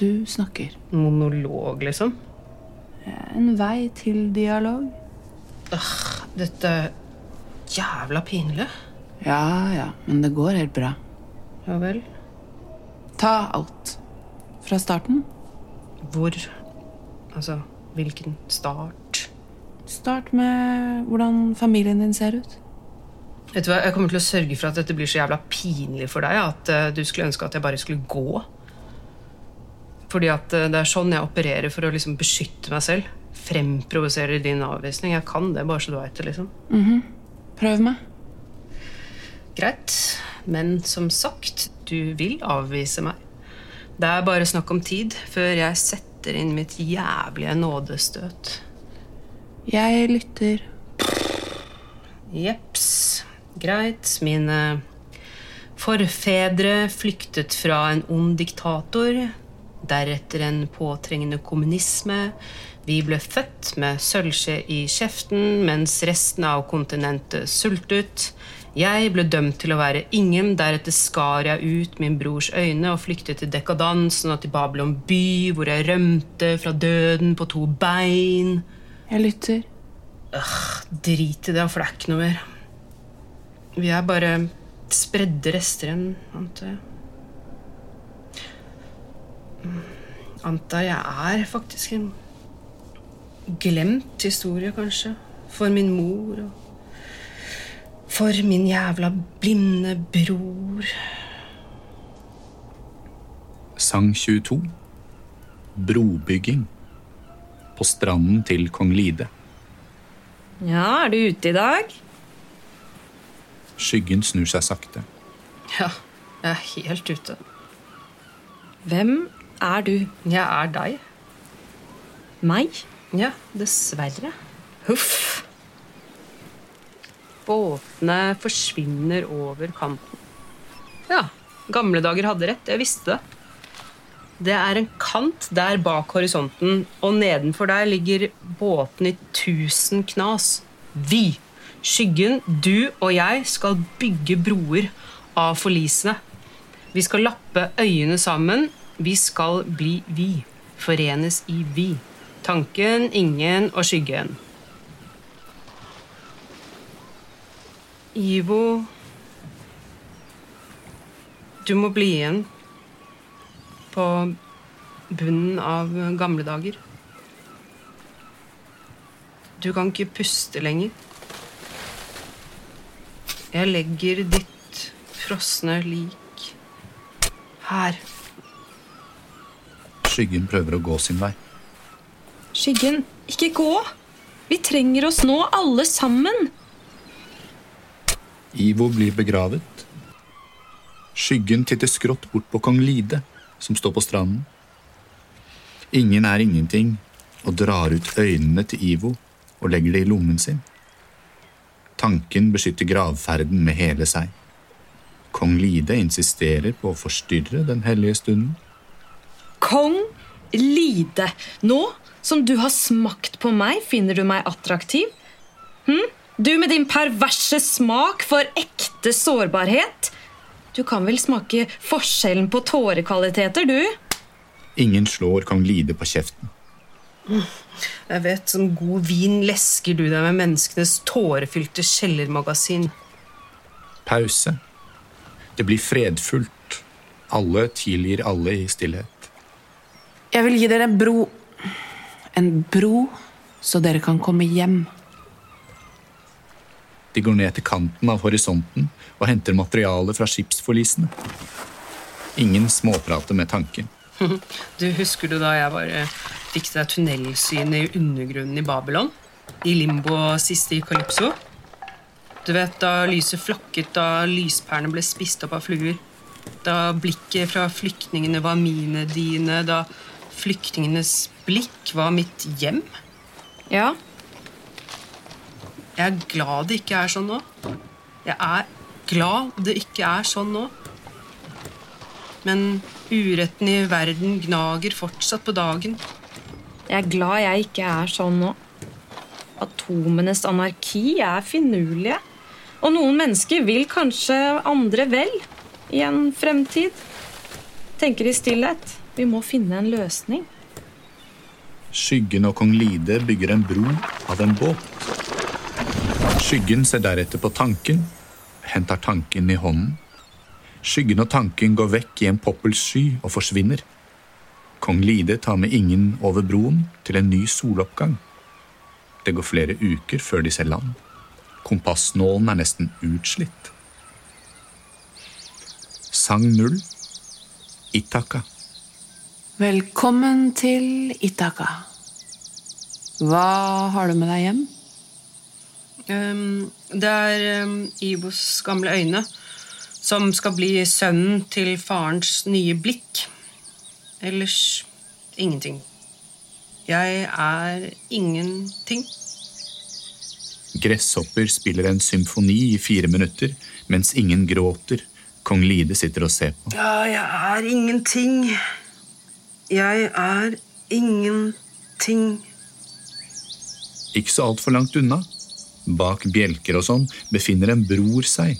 [SPEAKER 3] du snakker.
[SPEAKER 4] Monolog, liksom?
[SPEAKER 3] En vei til dialog.
[SPEAKER 4] Dette er jævla pinlig.
[SPEAKER 3] Ja, ja, men det går helt bra.
[SPEAKER 4] Ja vel.
[SPEAKER 3] Ta alt. Fra starten.
[SPEAKER 4] Hvor? Altså, hvilken start?
[SPEAKER 3] Start med hvordan familien din ser ut.
[SPEAKER 4] Vet du hva, Jeg kommer til å sørge for at dette blir så jævla pinlig for deg at eh, du skulle ønske at jeg bare skulle gå. Fordi at eh, det er sånn jeg opererer for å liksom beskytte meg selv. Fremprovosere din avvisning. Jeg kan det, bare så du veit det. liksom.
[SPEAKER 3] Prøv meg.
[SPEAKER 4] Greit. Men som sagt, du vil avvise meg. Det er bare snakk om tid før jeg setter inn mitt jævlige nådestøt.
[SPEAKER 3] Jeg lytter.
[SPEAKER 4] Jeps. Greit. Mine forfedre flyktet fra en ond diktator. Deretter en påtrengende kommunisme. Vi ble født med sølvskje i kjeften mens resten av kontinentet sultet. Jeg ble dømt til å være ingen, deretter skar jeg ut min brors øyne og flyktet til dekadansen og til Babylon by, hvor jeg rømte fra døden på to bein.
[SPEAKER 3] Jeg lytter.
[SPEAKER 4] Øh, Drit i det, for det er ikke noe mer. Vi er bare spredde rester igjen, antar jeg. Mm, Antar jeg er faktisk en glemt historie, kanskje. For min mor og for min jævla blinde bror.
[SPEAKER 1] Sang 22. Brobygging. På stranden til kong Lide.
[SPEAKER 6] Ja, er du ute i dag?
[SPEAKER 1] Skyggen snur seg sakte.
[SPEAKER 4] Ja, jeg er helt ute.
[SPEAKER 6] Hvem er du?
[SPEAKER 4] Jeg er deg.
[SPEAKER 6] Meg?
[SPEAKER 4] Ja, dessverre.
[SPEAKER 6] Huff.
[SPEAKER 4] Båtene forsvinner over kanten. Ja, Gamle dager hadde rett. Jeg visste det. Det er en kant der bak horisonten, og nedenfor der ligger båten i tusen knas. Vi, skyggen, du og jeg, skal bygge broer av forlisene. Vi skal lappe øyene sammen. Vi skal bli vi. Forenes i vi. Tanken, ingen og skyggen. Ivo Du må bli igjen på bunnen av gamle dager. Du kan ikke puste lenger. Jeg legger ditt frosne lik her.
[SPEAKER 1] Skyggen prøver å gå sin vei.
[SPEAKER 6] Skyggen, ikke gå! Vi trenger oss nå, alle sammen.
[SPEAKER 1] Ivo blir begravet. Skyggen titter skrått bort på kong Lide, som står på stranden. Ingen er ingenting, og drar ut øynene til Ivo og legger det i lommen sin. Tanken beskytter gravferden med hele seg. Kong Lide insisterer på å forstyrre den hellige stunden.
[SPEAKER 6] Kong Lide, nå som du har smakt på meg, finner du meg attraktiv? Hm? Du med din perverse smak for ekte sårbarhet? Du kan vel smake forskjellen på tårekvaliteter, du?
[SPEAKER 1] Ingen slår kong Lide på kjeften.
[SPEAKER 4] Jeg vet, Som god vin lesker du deg med menneskenes tårefylte kjellermagasin.
[SPEAKER 1] Pause. Det blir fredfullt. Alle tilgir alle i stillhet.
[SPEAKER 3] Jeg vil gi dere en bro. En bro, så dere kan komme hjem.
[SPEAKER 1] De går ned til kanten av horisonten og henter materiale fra skipsforlisene. Ingen småprater med tanken.
[SPEAKER 4] Du Husker du da jeg bare fikk deg tunnelsynet i undergrunnen i Babylon? I limbo siste i Calypso? Du vet da lyset flakket, da lyspærene ble spist opp av fluer? Da blikket fra flyktningene var mine dine, da flyktningenes blikk var mitt hjem?
[SPEAKER 6] Ja,
[SPEAKER 4] Jeg er glad det ikke er sånn nå. Jeg er glad det ikke er sånn nå. Men uretten i verden gnager fortsatt på dagen.
[SPEAKER 6] jeg er glad jeg ikke er sånn nå. Atomenes anarki er finurlige. Og noen mennesker vil kanskje andre vel i en fremtid. Tenker i stillhet. Vi må finne en løsning.
[SPEAKER 1] Skyggen og kong Lide bygger en bro av en båt. Skyggen ser deretter på tanken, henter tanken i hånden. Skyggen og tanken går vekk i en poppels sky og forsvinner. Kong Lide tar med ingen over broen til en ny soloppgang. Det går flere uker før de ser land. Kompassnålen er nesten utslitt. Sang null Itaka.
[SPEAKER 3] Velkommen til Itaka. Hva har du med deg hjem?
[SPEAKER 4] Um, det er um, Ibos gamle øyne som skal bli sønnen til farens nye blikk. Ellers ingenting. Jeg er ingenting.
[SPEAKER 1] Gresshopper spiller en symfoni i fire minutter, mens ingen gråter. Kong Lide sitter og ser på.
[SPEAKER 4] Ja, jeg er ingenting. Jeg er ingenting.
[SPEAKER 1] Ikke så altfor langt unna, bak bjelker og sånn, befinner en bror seg.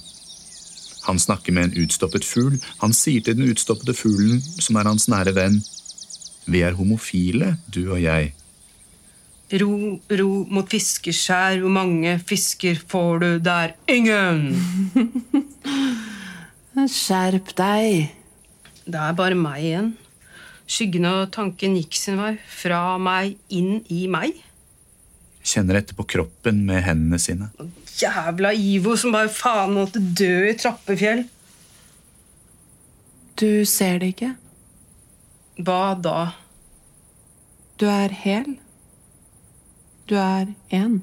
[SPEAKER 1] Han snakker med en utstoppet fugl. Han sier til den utstoppede fuglen, som er hans nære venn, vi er homofile, du og jeg.
[SPEAKER 4] Ro, ro mot fiskeskjær, hvor mange fisker får du der? Ingen!
[SPEAKER 3] Skjerp deg.
[SPEAKER 4] Det er bare meg igjen. Skyggen og tanken gikk sin vei. Fra meg, inn i meg.
[SPEAKER 1] Kjenner etter på kroppen med hendene sine.
[SPEAKER 4] Jævla Ivo som bare faen måtte dø i Trappefjell.
[SPEAKER 3] Du ser det ikke.
[SPEAKER 4] Hva da?
[SPEAKER 3] Du er hel. Du er én.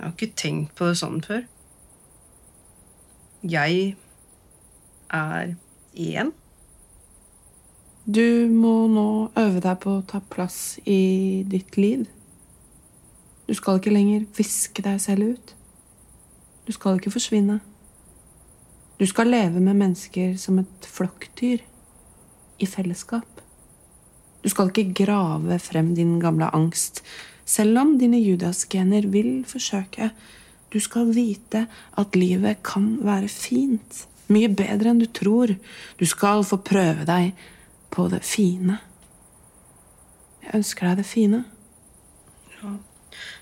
[SPEAKER 4] Jeg har ikke tenkt på det sånn før. Jeg er én.
[SPEAKER 3] Du må nå øve deg på å ta plass i ditt liv. Du skal ikke lenger viske deg selv ut. Du skal ikke forsvinne. Du skal leve med mennesker som et flokkdyr. I fellesskap. Du skal ikke grave frem din gamle angst, selv om dine judasgener vil forsøke. Du skal vite at livet kan være fint. Mye bedre enn du tror. Du skal få prøve deg på det fine. Jeg ønsker deg det fine.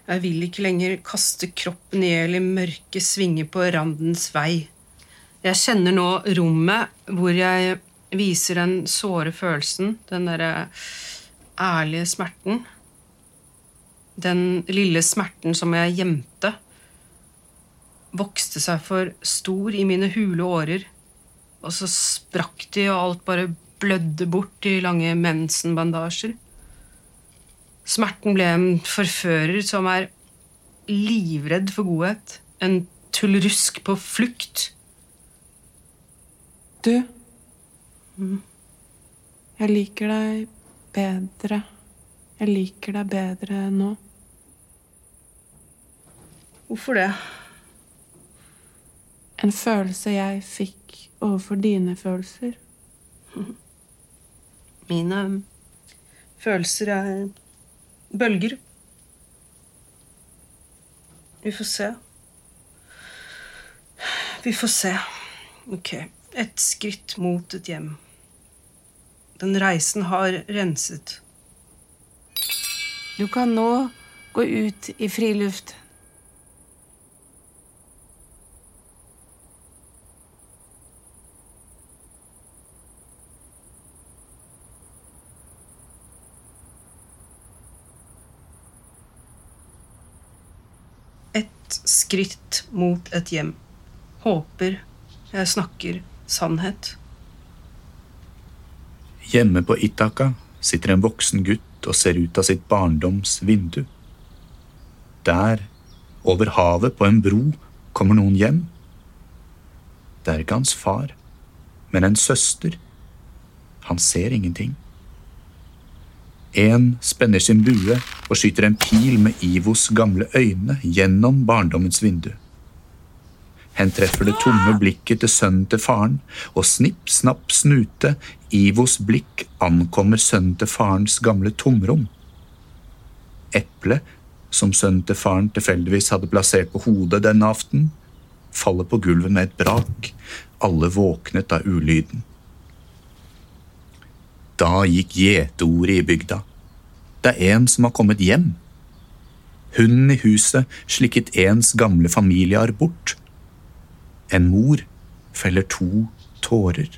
[SPEAKER 4] Jeg vil ikke lenger kaste kroppen i hjel i mørke svinger på randens vei. Jeg kjenner nå rommet hvor jeg viser den såre følelsen, den derre ærlige smerten. Den lille smerten som jeg gjemte, vokste seg for stor i mine hule årer, og så sprakk de, og alt bare blødde bort i lange mensenbandasjer. Smerten ble en forfører som er livredd for godhet. En tullrusk på flukt.
[SPEAKER 3] Du Jeg liker deg bedre. Jeg liker deg bedre nå.
[SPEAKER 4] Hvorfor det?
[SPEAKER 3] En følelse jeg fikk overfor dine følelser.
[SPEAKER 4] Mine følelser er bølger. Vi får se. Vi får se. Ok. Et skritt mot et hjem. Den reisen har renset.
[SPEAKER 2] Du kan nå gå ut i friluft.
[SPEAKER 4] Skritt mot et hjem. Håper jeg snakker sannhet.
[SPEAKER 1] Hjemme på Itaka sitter en voksen gutt og ser ut av sitt barndoms vindu. Der, over havet på en bro, kommer noen hjem. Det er ikke hans far, men en søster. Han ser ingenting. En spenner sin bue og skyter en pil med Ivos gamle øyne gjennom barndommens vindu. Hen treffer det tomme blikket til sønnen til faren, og snipp, snapp, snute, Ivos blikk ankommer sønnen til farens gamle tomrom. Eplet, som sønnen til faren tilfeldigvis hadde plassert på hodet denne aften, faller på gulvet med et brak. Alle våknet av ulyden. Da gikk gjeteordet i bygda. Det er en som har kommet hjem. Hunden i huset slikket ens gamle familiearr bort. En mor feller to tårer.